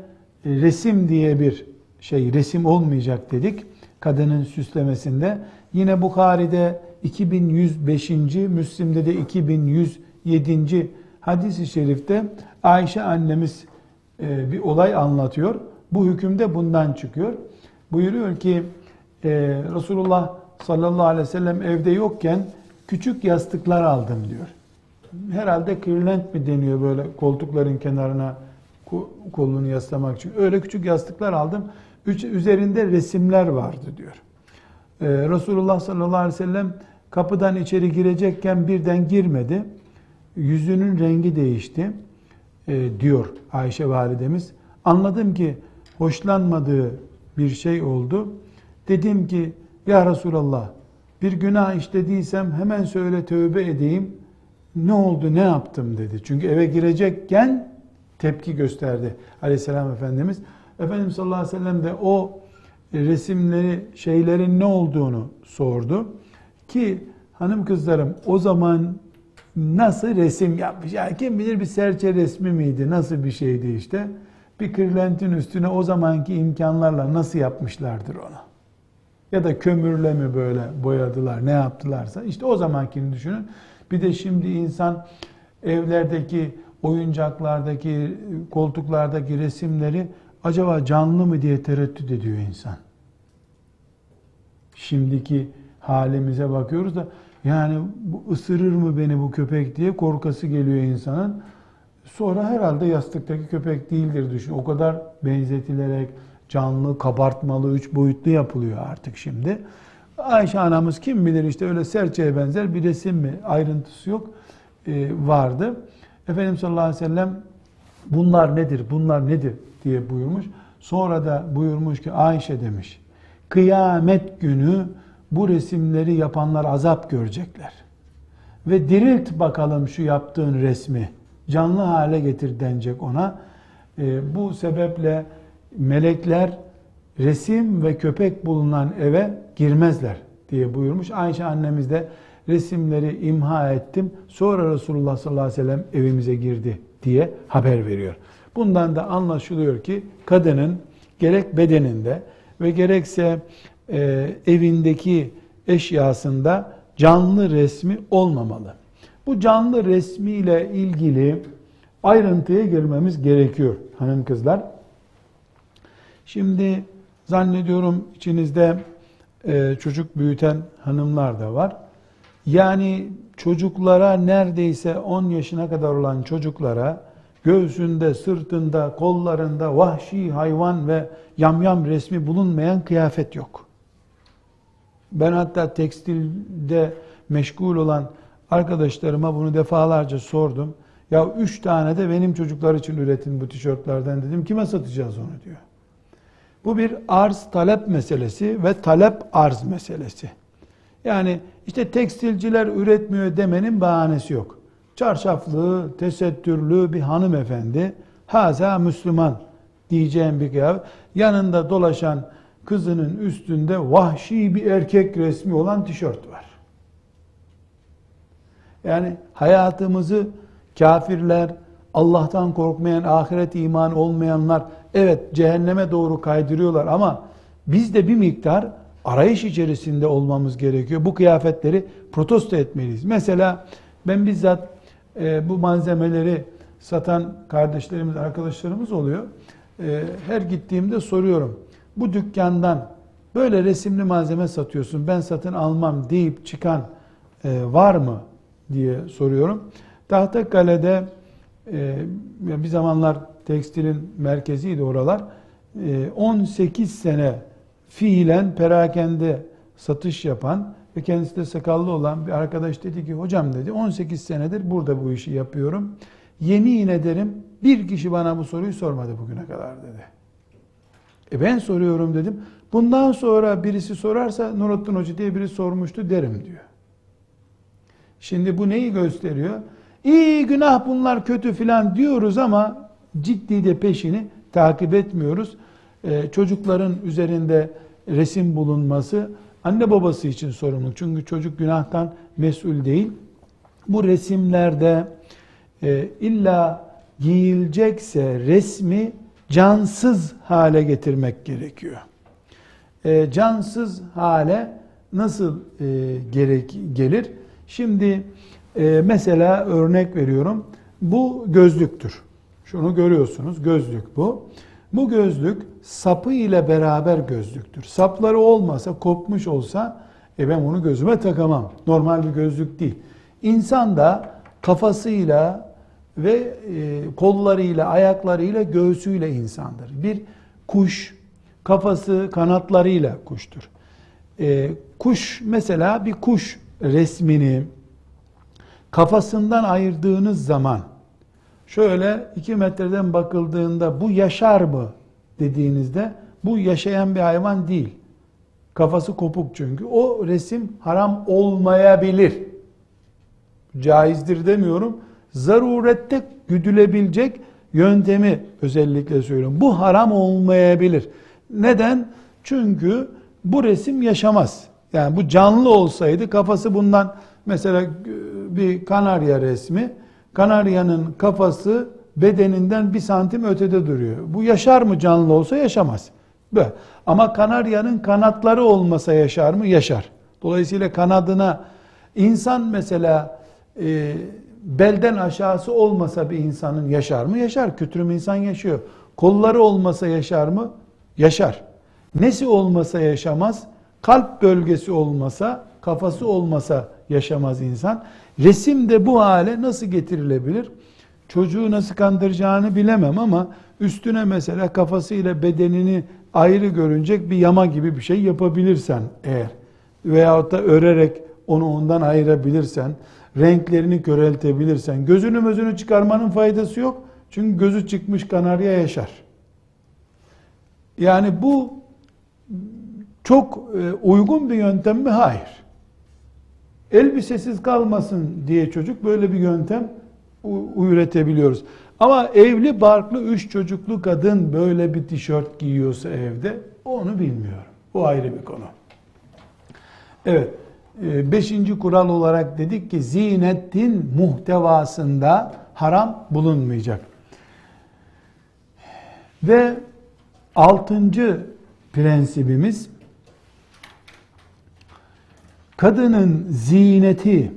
resim diye bir şey, resim olmayacak dedik kadının süslemesinde. Yine Bukhari'de 2105. Müslim'de de 2107. hadis-i şerifte Ayşe annemiz e, bir olay anlatıyor. Bu hükümde bundan çıkıyor. Buyuruyor ki e, Resulullah sallallahu aleyhi ve sellem evde yokken küçük yastıklar aldım diyor. Herhalde kırlent mi deniyor böyle koltukların kenarına kolunu yaslamak için. Öyle küçük yastıklar aldım. Üzerinde resimler vardı diyor. Ee, Resulullah sallallahu aleyhi ve sellem kapıdan içeri girecekken birden girmedi. Yüzünün rengi değişti e, diyor Ayşe validemiz. Anladım ki hoşlanmadığı bir şey oldu. Dedim ki ya Resulallah bir günah işlediysem hemen söyle tövbe edeyim. Ne oldu ne yaptım dedi. Çünkü eve girecekken tepki gösterdi aleyhisselam Efendimiz. Efendimiz sallallahu aleyhi ve sellem de o resimleri, şeylerin ne olduğunu sordu. Ki hanım kızlarım o zaman nasıl resim yapmış? Yani kim bilir bir serçe resmi miydi? Nasıl bir şeydi işte? Bir kırlentin üstüne o zamanki imkanlarla nasıl yapmışlardır onu? Ya da kömürle mi böyle boyadılar, ne yaptılarsa. işte o zamankini düşünün. Bir de şimdi insan evlerdeki oyuncaklardaki, koltuklardaki resimleri acaba canlı mı diye tereddüt ediyor insan. Şimdiki halimize bakıyoruz da yani bu ısırır mı beni bu köpek diye korkası geliyor insanın. Sonra herhalde yastıktaki köpek değildir düşün. O kadar benzetilerek canlı, kabartmalı, üç boyutlu yapılıyor artık şimdi. Ayşe anamız kim bilir işte öyle serçeye benzer bir resim mi ayrıntısı yok e, vardı. Efendimiz sallallahu aleyhi ve sellem bunlar nedir, bunlar nedir diye buyurmuş. Sonra da buyurmuş ki Ayşe demiş, kıyamet günü bu resimleri yapanlar azap görecekler. Ve dirilt bakalım şu yaptığın resmi, canlı hale getir denecek ona. E, bu sebeple melekler resim ve köpek bulunan eve girmezler diye buyurmuş. Ayşe annemiz de resimleri imha ettim. Sonra Resulullah sallallahu aleyhi ve sellem evimize girdi diye haber veriyor. Bundan da anlaşılıyor ki kadının gerek bedeninde ve gerekse e, evindeki eşyasında canlı resmi olmamalı. Bu canlı resmiyle ilgili ayrıntıya girmemiz gerekiyor hanım kızlar. Şimdi zannediyorum içinizde e, çocuk büyüten hanımlar da var. Yani çocuklara neredeyse 10 yaşına kadar olan çocuklara göğsünde, sırtında, kollarında vahşi hayvan ve yamyam resmi bulunmayan kıyafet yok. Ben hatta tekstilde meşgul olan arkadaşlarıma bunu defalarca sordum. Ya üç tane de benim çocuklar için üretin bu tişörtlerden dedim. Kime satacağız onu diyor. Bu bir arz talep meselesi ve talep arz meselesi. Yani işte tekstilciler üretmiyor demenin bahanesi yok. Çarşaflı, tesettürlü bir hanımefendi, haza Müslüman diyeceğim bir kıyafet. Yanında dolaşan kızının üstünde vahşi bir erkek resmi olan tişört var. Yani hayatımızı kafirler, Allah'tan korkmayan, ahiret iman olmayanlar evet cehenneme doğru kaydırıyorlar ama biz de bir miktar arayış içerisinde olmamız gerekiyor. Bu kıyafetleri protesto etmeliyiz. Mesela ben bizzat e, bu malzemeleri satan kardeşlerimiz, arkadaşlarımız oluyor. E, her gittiğimde soruyorum. Bu dükkandan böyle resimli malzeme satıyorsun ben satın almam deyip çıkan e, var mı diye soruyorum. Tahtakale'de e, bir zamanlar tekstilin merkeziydi oralar. E, 18 sene fiilen perakende satış yapan ve kendisi de sakallı olan bir arkadaş dedi ki hocam dedi 18 senedir burada bu işi yapıyorum. Yemin ederim bir kişi bana bu soruyu sormadı bugüne kadar dedi. E ben soruyorum dedim. Bundan sonra birisi sorarsa Nurattin Hoca diye biri sormuştu derim diyor. Şimdi bu neyi gösteriyor? İyi günah bunlar kötü filan diyoruz ama ciddi de peşini takip etmiyoruz. Ee, çocukların üzerinde resim bulunması anne babası için sorumlu. Çünkü çocuk günahtan mesul değil. Bu resimlerde e, illa giyilecekse resmi cansız hale getirmek gerekiyor. E, cansız hale nasıl e, gerek gelir? Şimdi e, mesela örnek veriyorum. Bu gözlüktür. Şunu görüyorsunuz gözlük bu. Bu gözlük sapı ile beraber gözlüktür. Sapları olmasa, kopmuş olsa e ben bunu gözüme takamam. Normal bir gözlük değil. İnsan da kafasıyla ve e, kollarıyla, ayaklarıyla, göğsüyle insandır. Bir kuş kafası kanatlarıyla kuştur. E, kuş mesela bir kuş resmini kafasından ayırdığınız zaman şöyle iki metreden bakıldığında bu yaşar mı dediğinizde bu yaşayan bir hayvan değil. Kafası kopuk çünkü. O resim haram olmayabilir. Caizdir demiyorum. Zarurette güdülebilecek yöntemi özellikle söylüyorum. Bu haram olmayabilir. Neden? Çünkü bu resim yaşamaz. Yani bu canlı olsaydı kafası bundan mesela bir kanarya resmi. Kanaryanın kafası bedeninden bir santim ötede duruyor. Bu yaşar mı canlı olsa yaşamaz. Böyle. Ama kanaryanın kanatları olmasa yaşar mı? Yaşar. Dolayısıyla kanadına insan mesela e, belden aşağısı olmasa bir insanın yaşar mı? Yaşar. Kütürüm insan yaşıyor. Kolları olmasa yaşar mı? Yaşar. Nesi olmasa yaşamaz? Kalp bölgesi olmasa, kafası olmasa yaşamaz insan. Resim de bu hale nasıl getirilebilir? Çocuğu nasıl kandıracağını bilemem ama üstüne mesela kafasıyla bedenini ayrı görünecek bir yama gibi bir şey yapabilirsen eğer veyahut da örerek onu ondan ayırabilirsen, renklerini köreltebilirsen, gözünü mözünü çıkarmanın faydası yok. Çünkü gözü çıkmış kanarya yaşar. Yani bu çok e, uygun bir yöntem mi? Hayır. Elbisesiz kalmasın diye çocuk böyle bir yöntem üretebiliyoruz. Ama evli barklı üç çocuklu kadın böyle bir tişört giyiyorsa evde onu bilmiyorum. Bu ayrı bir konu. Evet. E, beşinci kural olarak dedik ki zinetin muhtevasında haram bulunmayacak. Ve altıncı prensibimiz kadının zineti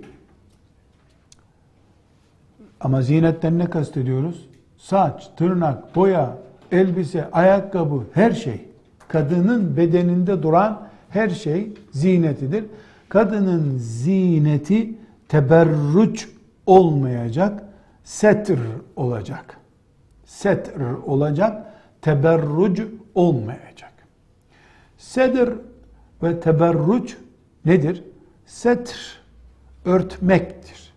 Ama zinetten ne kastediyoruz? Saç, tırnak, boya, elbise, ayakkabı, her şey. Kadının bedeninde duran her şey zinetidir. Kadının zineti teberruç olmayacak, setr olacak. Setr olacak, teberruc olmayacak. Sedr ve teberruc nedir? Setr örtmektir.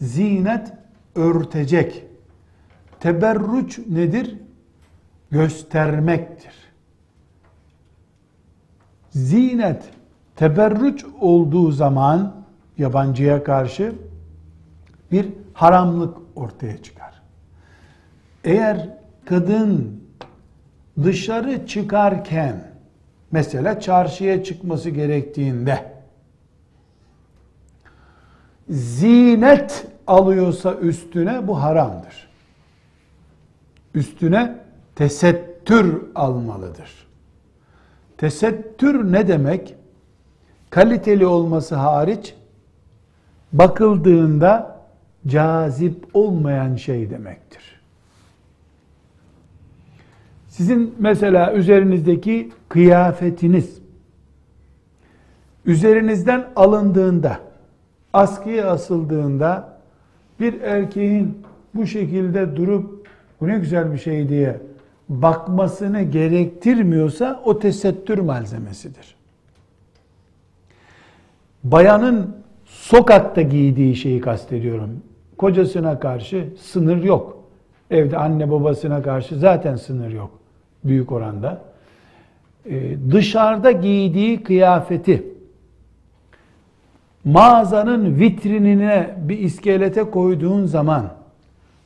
Zinet örtecek. Teberruç nedir? Göstermektir. Zinet teberruç olduğu zaman yabancıya karşı bir haramlık ortaya çıkar. Eğer kadın dışarı çıkarken mesela çarşıya çıkması gerektiğinde zinet alıyorsa üstüne bu haramdır. Üstüne tesettür almalıdır. Tesettür ne demek? Kaliteli olması hariç bakıldığında cazip olmayan şey demektir. Sizin mesela üzerinizdeki kıyafetiniz üzerinizden alındığında askıya asıldığında bir erkeğin bu şekilde durup bu ne güzel bir şey diye bakmasını gerektirmiyorsa o tesettür malzemesidir. Bayanın sokakta giydiği şeyi kastediyorum. Kocasına karşı sınır yok. Evde anne babasına karşı zaten sınır yok büyük oranda. Ee, dışarıda giydiği kıyafeti mağazanın vitrinine bir iskelete koyduğun zaman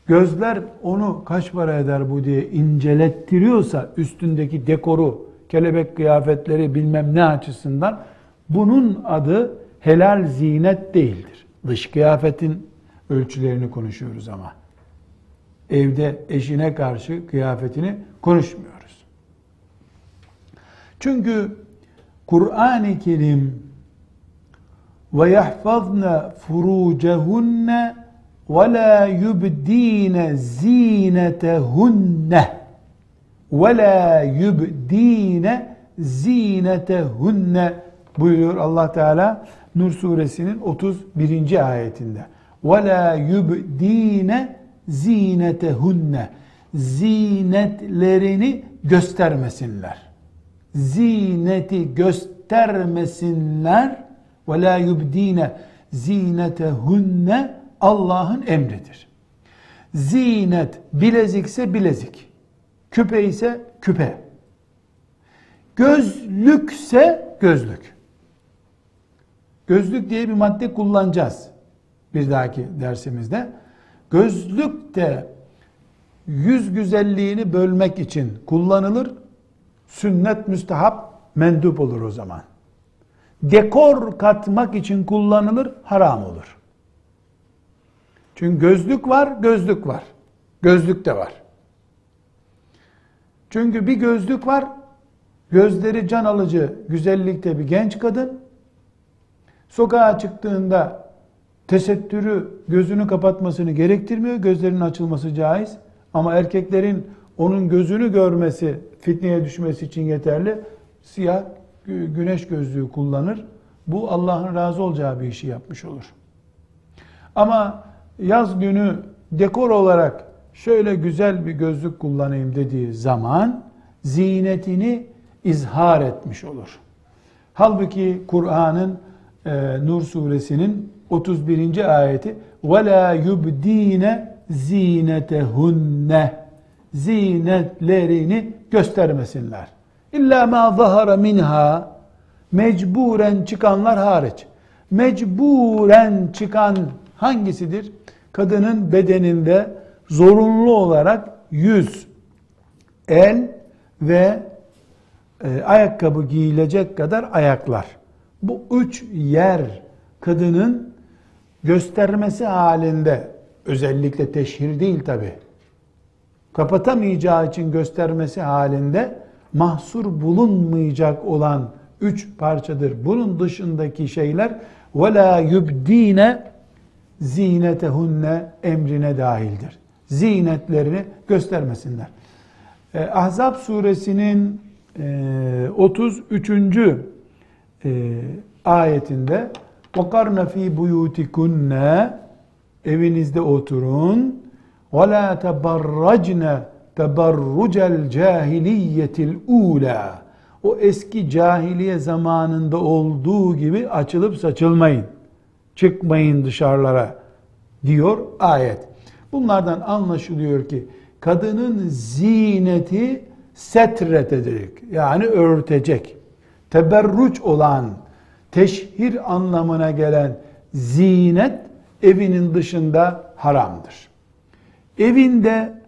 gözler onu kaç para eder bu diye incelettiriyorsa üstündeki dekoru, kelebek kıyafetleri bilmem ne açısından bunun adı helal zinet değildir. Dış kıyafetin ölçülerini konuşuyoruz ama. Evde eşine karşı kıyafetini konuşmuyoruz. Çünkü Kur'an-ı Kerim ve la yubdine zinetehunne ve la yubdine zinetehunne buyuruyor Allah Teala Nur suresinin 31. ayetinde. La yubdine zinetehunne zinetlerini göstermesinler. Zineti göstermesinler ve la yubdine zinetehunne Allah'ın emridir. Zinet bilezikse bilezik, küpe ise küpe, gözlükse gözlük. Gözlük diye bir madde kullanacağız bir dahaki dersimizde. Gözlük de yüz güzelliğini bölmek için kullanılır. Sünnet müstehap mendup olur o zaman dekor katmak için kullanılır, haram olur. Çünkü gözlük var, gözlük var. Gözlük de var. Çünkü bir gözlük var, gözleri can alıcı güzellikte bir genç kadın, sokağa çıktığında tesettürü gözünü kapatmasını gerektirmiyor, gözlerinin açılması caiz. Ama erkeklerin onun gözünü görmesi, fitneye düşmesi için yeterli. Siyah güneş gözlüğü kullanır. Bu Allah'ın razı olacağı bir işi yapmış olur. Ama yaz günü dekor olarak şöyle güzel bir gözlük kullanayım dediği zaman zinetini izhar etmiş olur. Halbuki Kur'an'ın e, Nur suresinin 31. ayeti وَلَا يُبْد۪ينَ زِينَتَهُنَّ Zinetlerini göstermesinler. İlla ma zahara minha mecburen çıkanlar hariç. Mecburen çıkan hangisidir? Kadının bedeninde zorunlu olarak yüz, el ve e, ayakkabı giyilecek kadar ayaklar. Bu üç yer kadının göstermesi halinde özellikle teşhir değil tabi. Kapatamayacağı için göstermesi halinde mahsur bulunmayacak olan üç parçadır. Bunun dışındaki şeyler وَلَا يُبْد۪ينَ zinetehunne emrine dahildir. Zinetlerini göstermesinler. E, Ahzab suresinin e, 33. E, ayetinde وَقَرْنَ ف۪ي بُيُوتِكُنَّ Evinizde oturun. وَلَا تَبَرَّجْنَ teberrucel cahiliyetil ula. O eski cahiliye zamanında olduğu gibi açılıp saçılmayın. Çıkmayın dışarılara diyor ayet. Bunlardan anlaşılıyor ki kadının zineti setretecek yani örtecek. Teberruç olan, teşhir anlamına gelen zinet evinin dışında haramdır. Evinde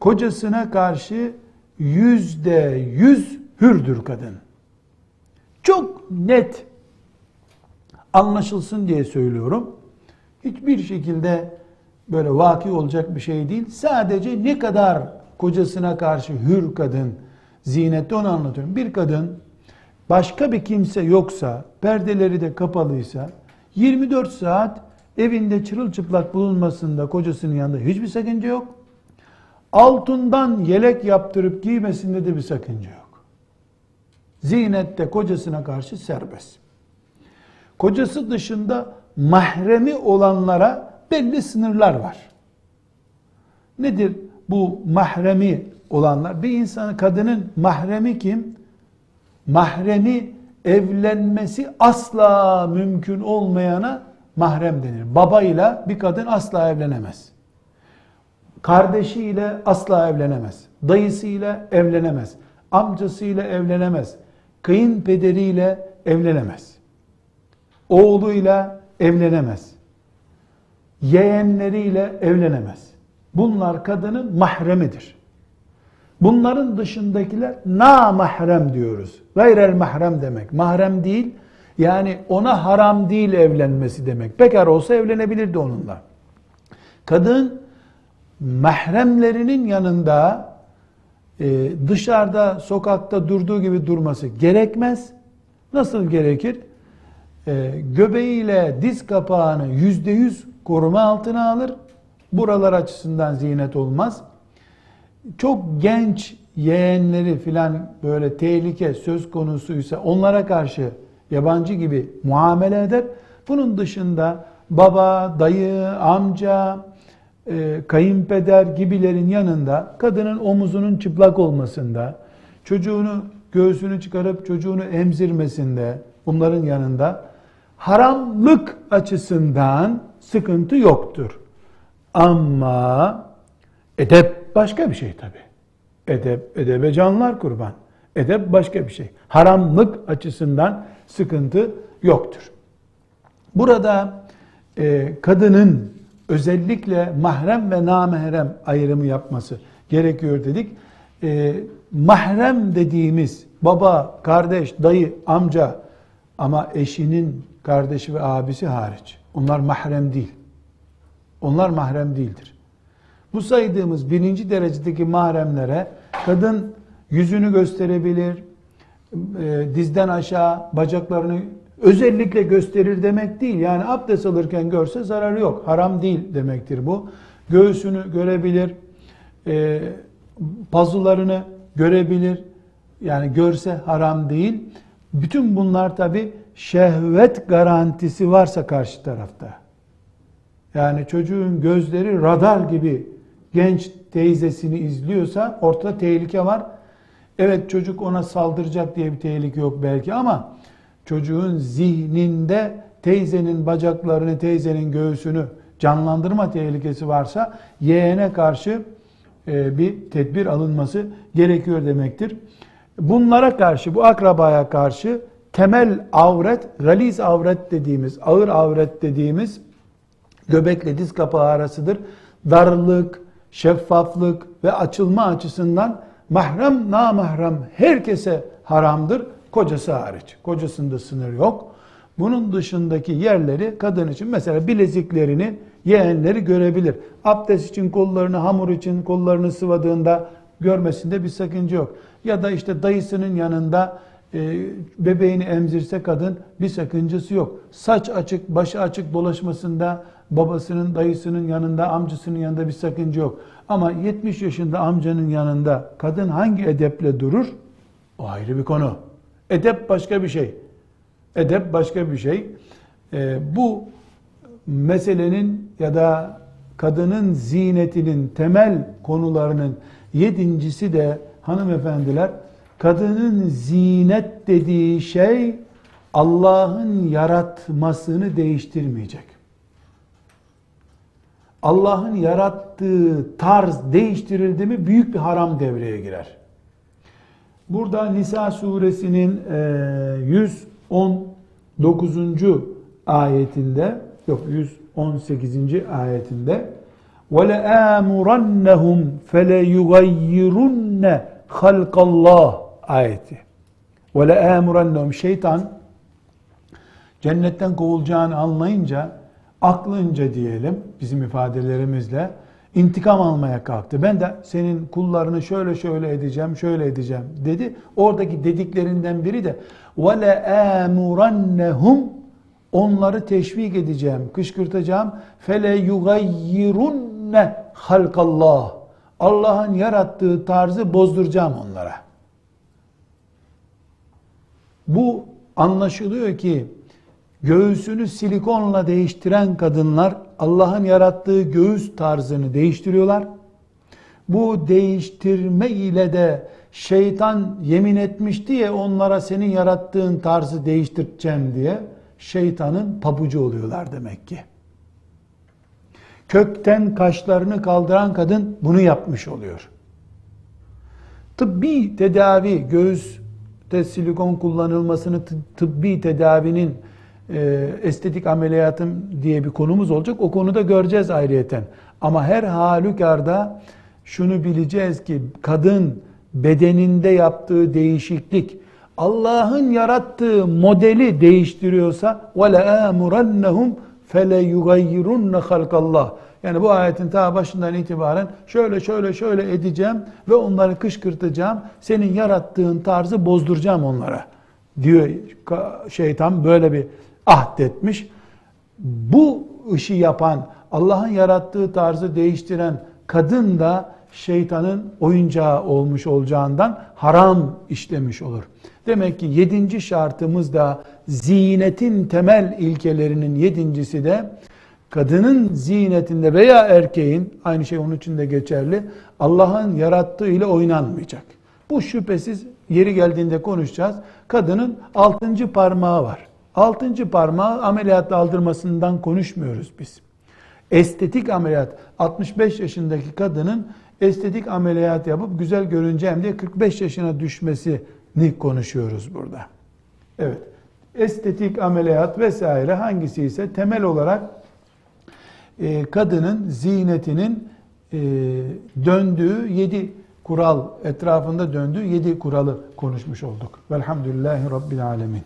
kocasına karşı yüzde yüz hürdür kadın. Çok net anlaşılsın diye söylüyorum. Hiçbir şekilde böyle vaki olacak bir şey değil. Sadece ne kadar kocasına karşı hür kadın zinette onu anlatıyorum. Bir kadın başka bir kimse yoksa, perdeleri de kapalıysa 24 saat evinde çırılçıplak bulunmasında kocasının yanında hiçbir sakınca yok. Altından yelek yaptırıp giymesinde de bir sakınca yok. Zinette kocasına karşı serbest. Kocası dışında mahremi olanlara belli sınırlar var. Nedir bu mahremi olanlar? Bir insanın, kadının mahremi kim? Mahremi evlenmesi asla mümkün olmayana mahrem denir. Babayla bir kadın asla evlenemez. Kardeşiyle asla evlenemez. Dayısıyla evlenemez. Amcasıyla evlenemez. Kayınpederiyle evlenemez. Oğluyla evlenemez. Yeğenleriyle evlenemez. Bunlar kadının mahremidir. Bunların dışındakiler na mahrem diyoruz. Gayrel mahrem demek. Mahrem değil, yani ona haram değil evlenmesi demek. Bekar olsa evlenebilirdi onunla. Kadın mahremlerinin yanında e, dışarıda sokakta durduğu gibi durması gerekmez. Nasıl gerekir? E, göbeğiyle diz kapağını yüzde yüz koruma altına alır. Buralar açısından zinet olmaz. Çok genç yeğenleri filan böyle tehlike söz konusuysa onlara karşı yabancı gibi muamele eder. Bunun dışında baba, dayı, amca, e, kayınpeder gibilerin yanında kadının omuzunun çıplak olmasında, çocuğunu göğsünü çıkarıp çocuğunu emzirmesinde, bunların yanında haramlık açısından sıkıntı yoktur. Ama edep başka bir şey tabi. Edep, edebe canlar kurban. Edep başka bir şey. Haramlık açısından sıkıntı yoktur. Burada e, kadının özellikle mahrem ve namahrem ayrımı yapması gerekiyor dedik. E, mahrem dediğimiz baba, kardeş, dayı, amca ama eşinin kardeşi ve abisi hariç. Onlar mahrem değil. Onlar mahrem değildir. Bu saydığımız birinci derecedeki mahremlere kadın yüzünü gösterebilir, e, dizden aşağı bacaklarını özellikle gösterir demek değil. Yani abdest alırken görse zararı yok. Haram değil demektir bu. Göğsünü görebilir, e, pazularını görebilir. Yani görse haram değil. Bütün bunlar tabi şehvet garantisi varsa karşı tarafta. Yani çocuğun gözleri radar gibi genç teyzesini izliyorsa ortada tehlike var. Evet çocuk ona saldıracak diye bir tehlike yok belki ama çocuğun zihninde teyzenin bacaklarını, teyzenin göğsünü canlandırma tehlikesi varsa yeğene karşı e, bir tedbir alınması gerekiyor demektir. Bunlara karşı, bu akrabaya karşı temel avret, galiz avret dediğimiz, ağır avret dediğimiz göbekle diz kapağı arasıdır. Darlık, şeffaflık ve açılma açısından mahrem, namahrem herkese haramdır. Kocası hariç. Kocasında sınır yok. Bunun dışındaki yerleri kadın için mesela bileziklerini yeğenleri görebilir. Abdest için kollarını, hamur için kollarını sıvadığında görmesinde bir sakınca yok. Ya da işte dayısının yanında e, bebeğini emzirse kadın bir sakıncası yok. Saç açık, başı açık dolaşmasında babasının, dayısının yanında, amcasının yanında bir sakınca yok. Ama 70 yaşında amcanın yanında kadın hangi edeple durur? O ayrı bir konu. Edep başka bir şey. Edep başka bir şey. Ee, bu meselenin ya da kadının zinetinin temel konularının yedincisi de hanımefendiler kadının zinet dediği şey Allah'ın yaratmasını değiştirmeyecek. Allah'ın yarattığı tarz değiştirildi mi büyük bir haram devreye girer. Burada Nisa suresinin 119. ayetinde yok 118. ayetinde وَلَآمُرَنَّهُمْ فَلَيُغَيِّرُنَّ خَلْقَ اللّٰهِ ayeti. وَلَآمُرَنَّهُمْ Şeytan cennetten kovulacağını anlayınca aklınca diyelim bizim ifadelerimizle intikam almaya kalktı. Ben de senin kullarını şöyle şöyle edeceğim, şöyle edeceğim dedi. Oradaki dediklerinden biri de وَلَآمُرَنَّهُمْ onları teşvik edeceğim, kışkırtacağım. Fele yugayyirunne halkallah. Allah'ın yarattığı tarzı bozduracağım onlara. Bu anlaşılıyor ki göğsünü silikonla değiştiren kadınlar Allah'ın yarattığı göğüs tarzını değiştiriyorlar. Bu değiştirme ile de şeytan yemin etmişti ya onlara senin yarattığın tarzı değiştireceğim diye şeytanın pabucu oluyorlar demek ki. Kökten kaşlarını kaldıran kadın bunu yapmış oluyor. Tıbbi tedavi, göğüste silikon kullanılmasını tıbbi tedavinin e, estetik ameliyatım diye bir konumuz olacak. O konuda göreceğiz ayrıyeten. Ama her halükarda şunu bileceğiz ki kadın bedeninde yaptığı değişiklik Allah'ın yarattığı modeli değiştiriyorsa وَلَآمُرَنَّهُمْ فَلَيُغَيِّرُنَّ خَلْقَ اللّٰهِ Yani bu ayetin ta başından itibaren şöyle şöyle şöyle edeceğim ve onları kışkırtacağım. Senin yarattığın tarzı bozduracağım onlara diyor şeytan böyle bir ahdetmiş. Bu işi yapan, Allah'ın yarattığı tarzı değiştiren kadın da şeytanın oyuncağı olmuş olacağından haram işlemiş olur. Demek ki yedinci şartımız da zinetin temel ilkelerinin yedincisi de kadının zinetinde veya erkeğin aynı şey onun için de geçerli Allah'ın yarattığı ile oynanmayacak. Bu şüphesiz yeri geldiğinde konuşacağız. Kadının altıncı parmağı var. Altıncı parmağı ameliyatla aldırmasından konuşmuyoruz biz. Estetik ameliyat 65 yaşındaki kadının estetik ameliyat yapıp güzel görüneceğim diye 45 yaşına düşmesini konuşuyoruz burada. Evet. Estetik ameliyat vesaire hangisi ise temel olarak e, kadının zinetinin e, döndüğü yedi kural etrafında döndüğü yedi kuralı konuşmuş olduk. Velhamdülillahi Rabbil Alemin.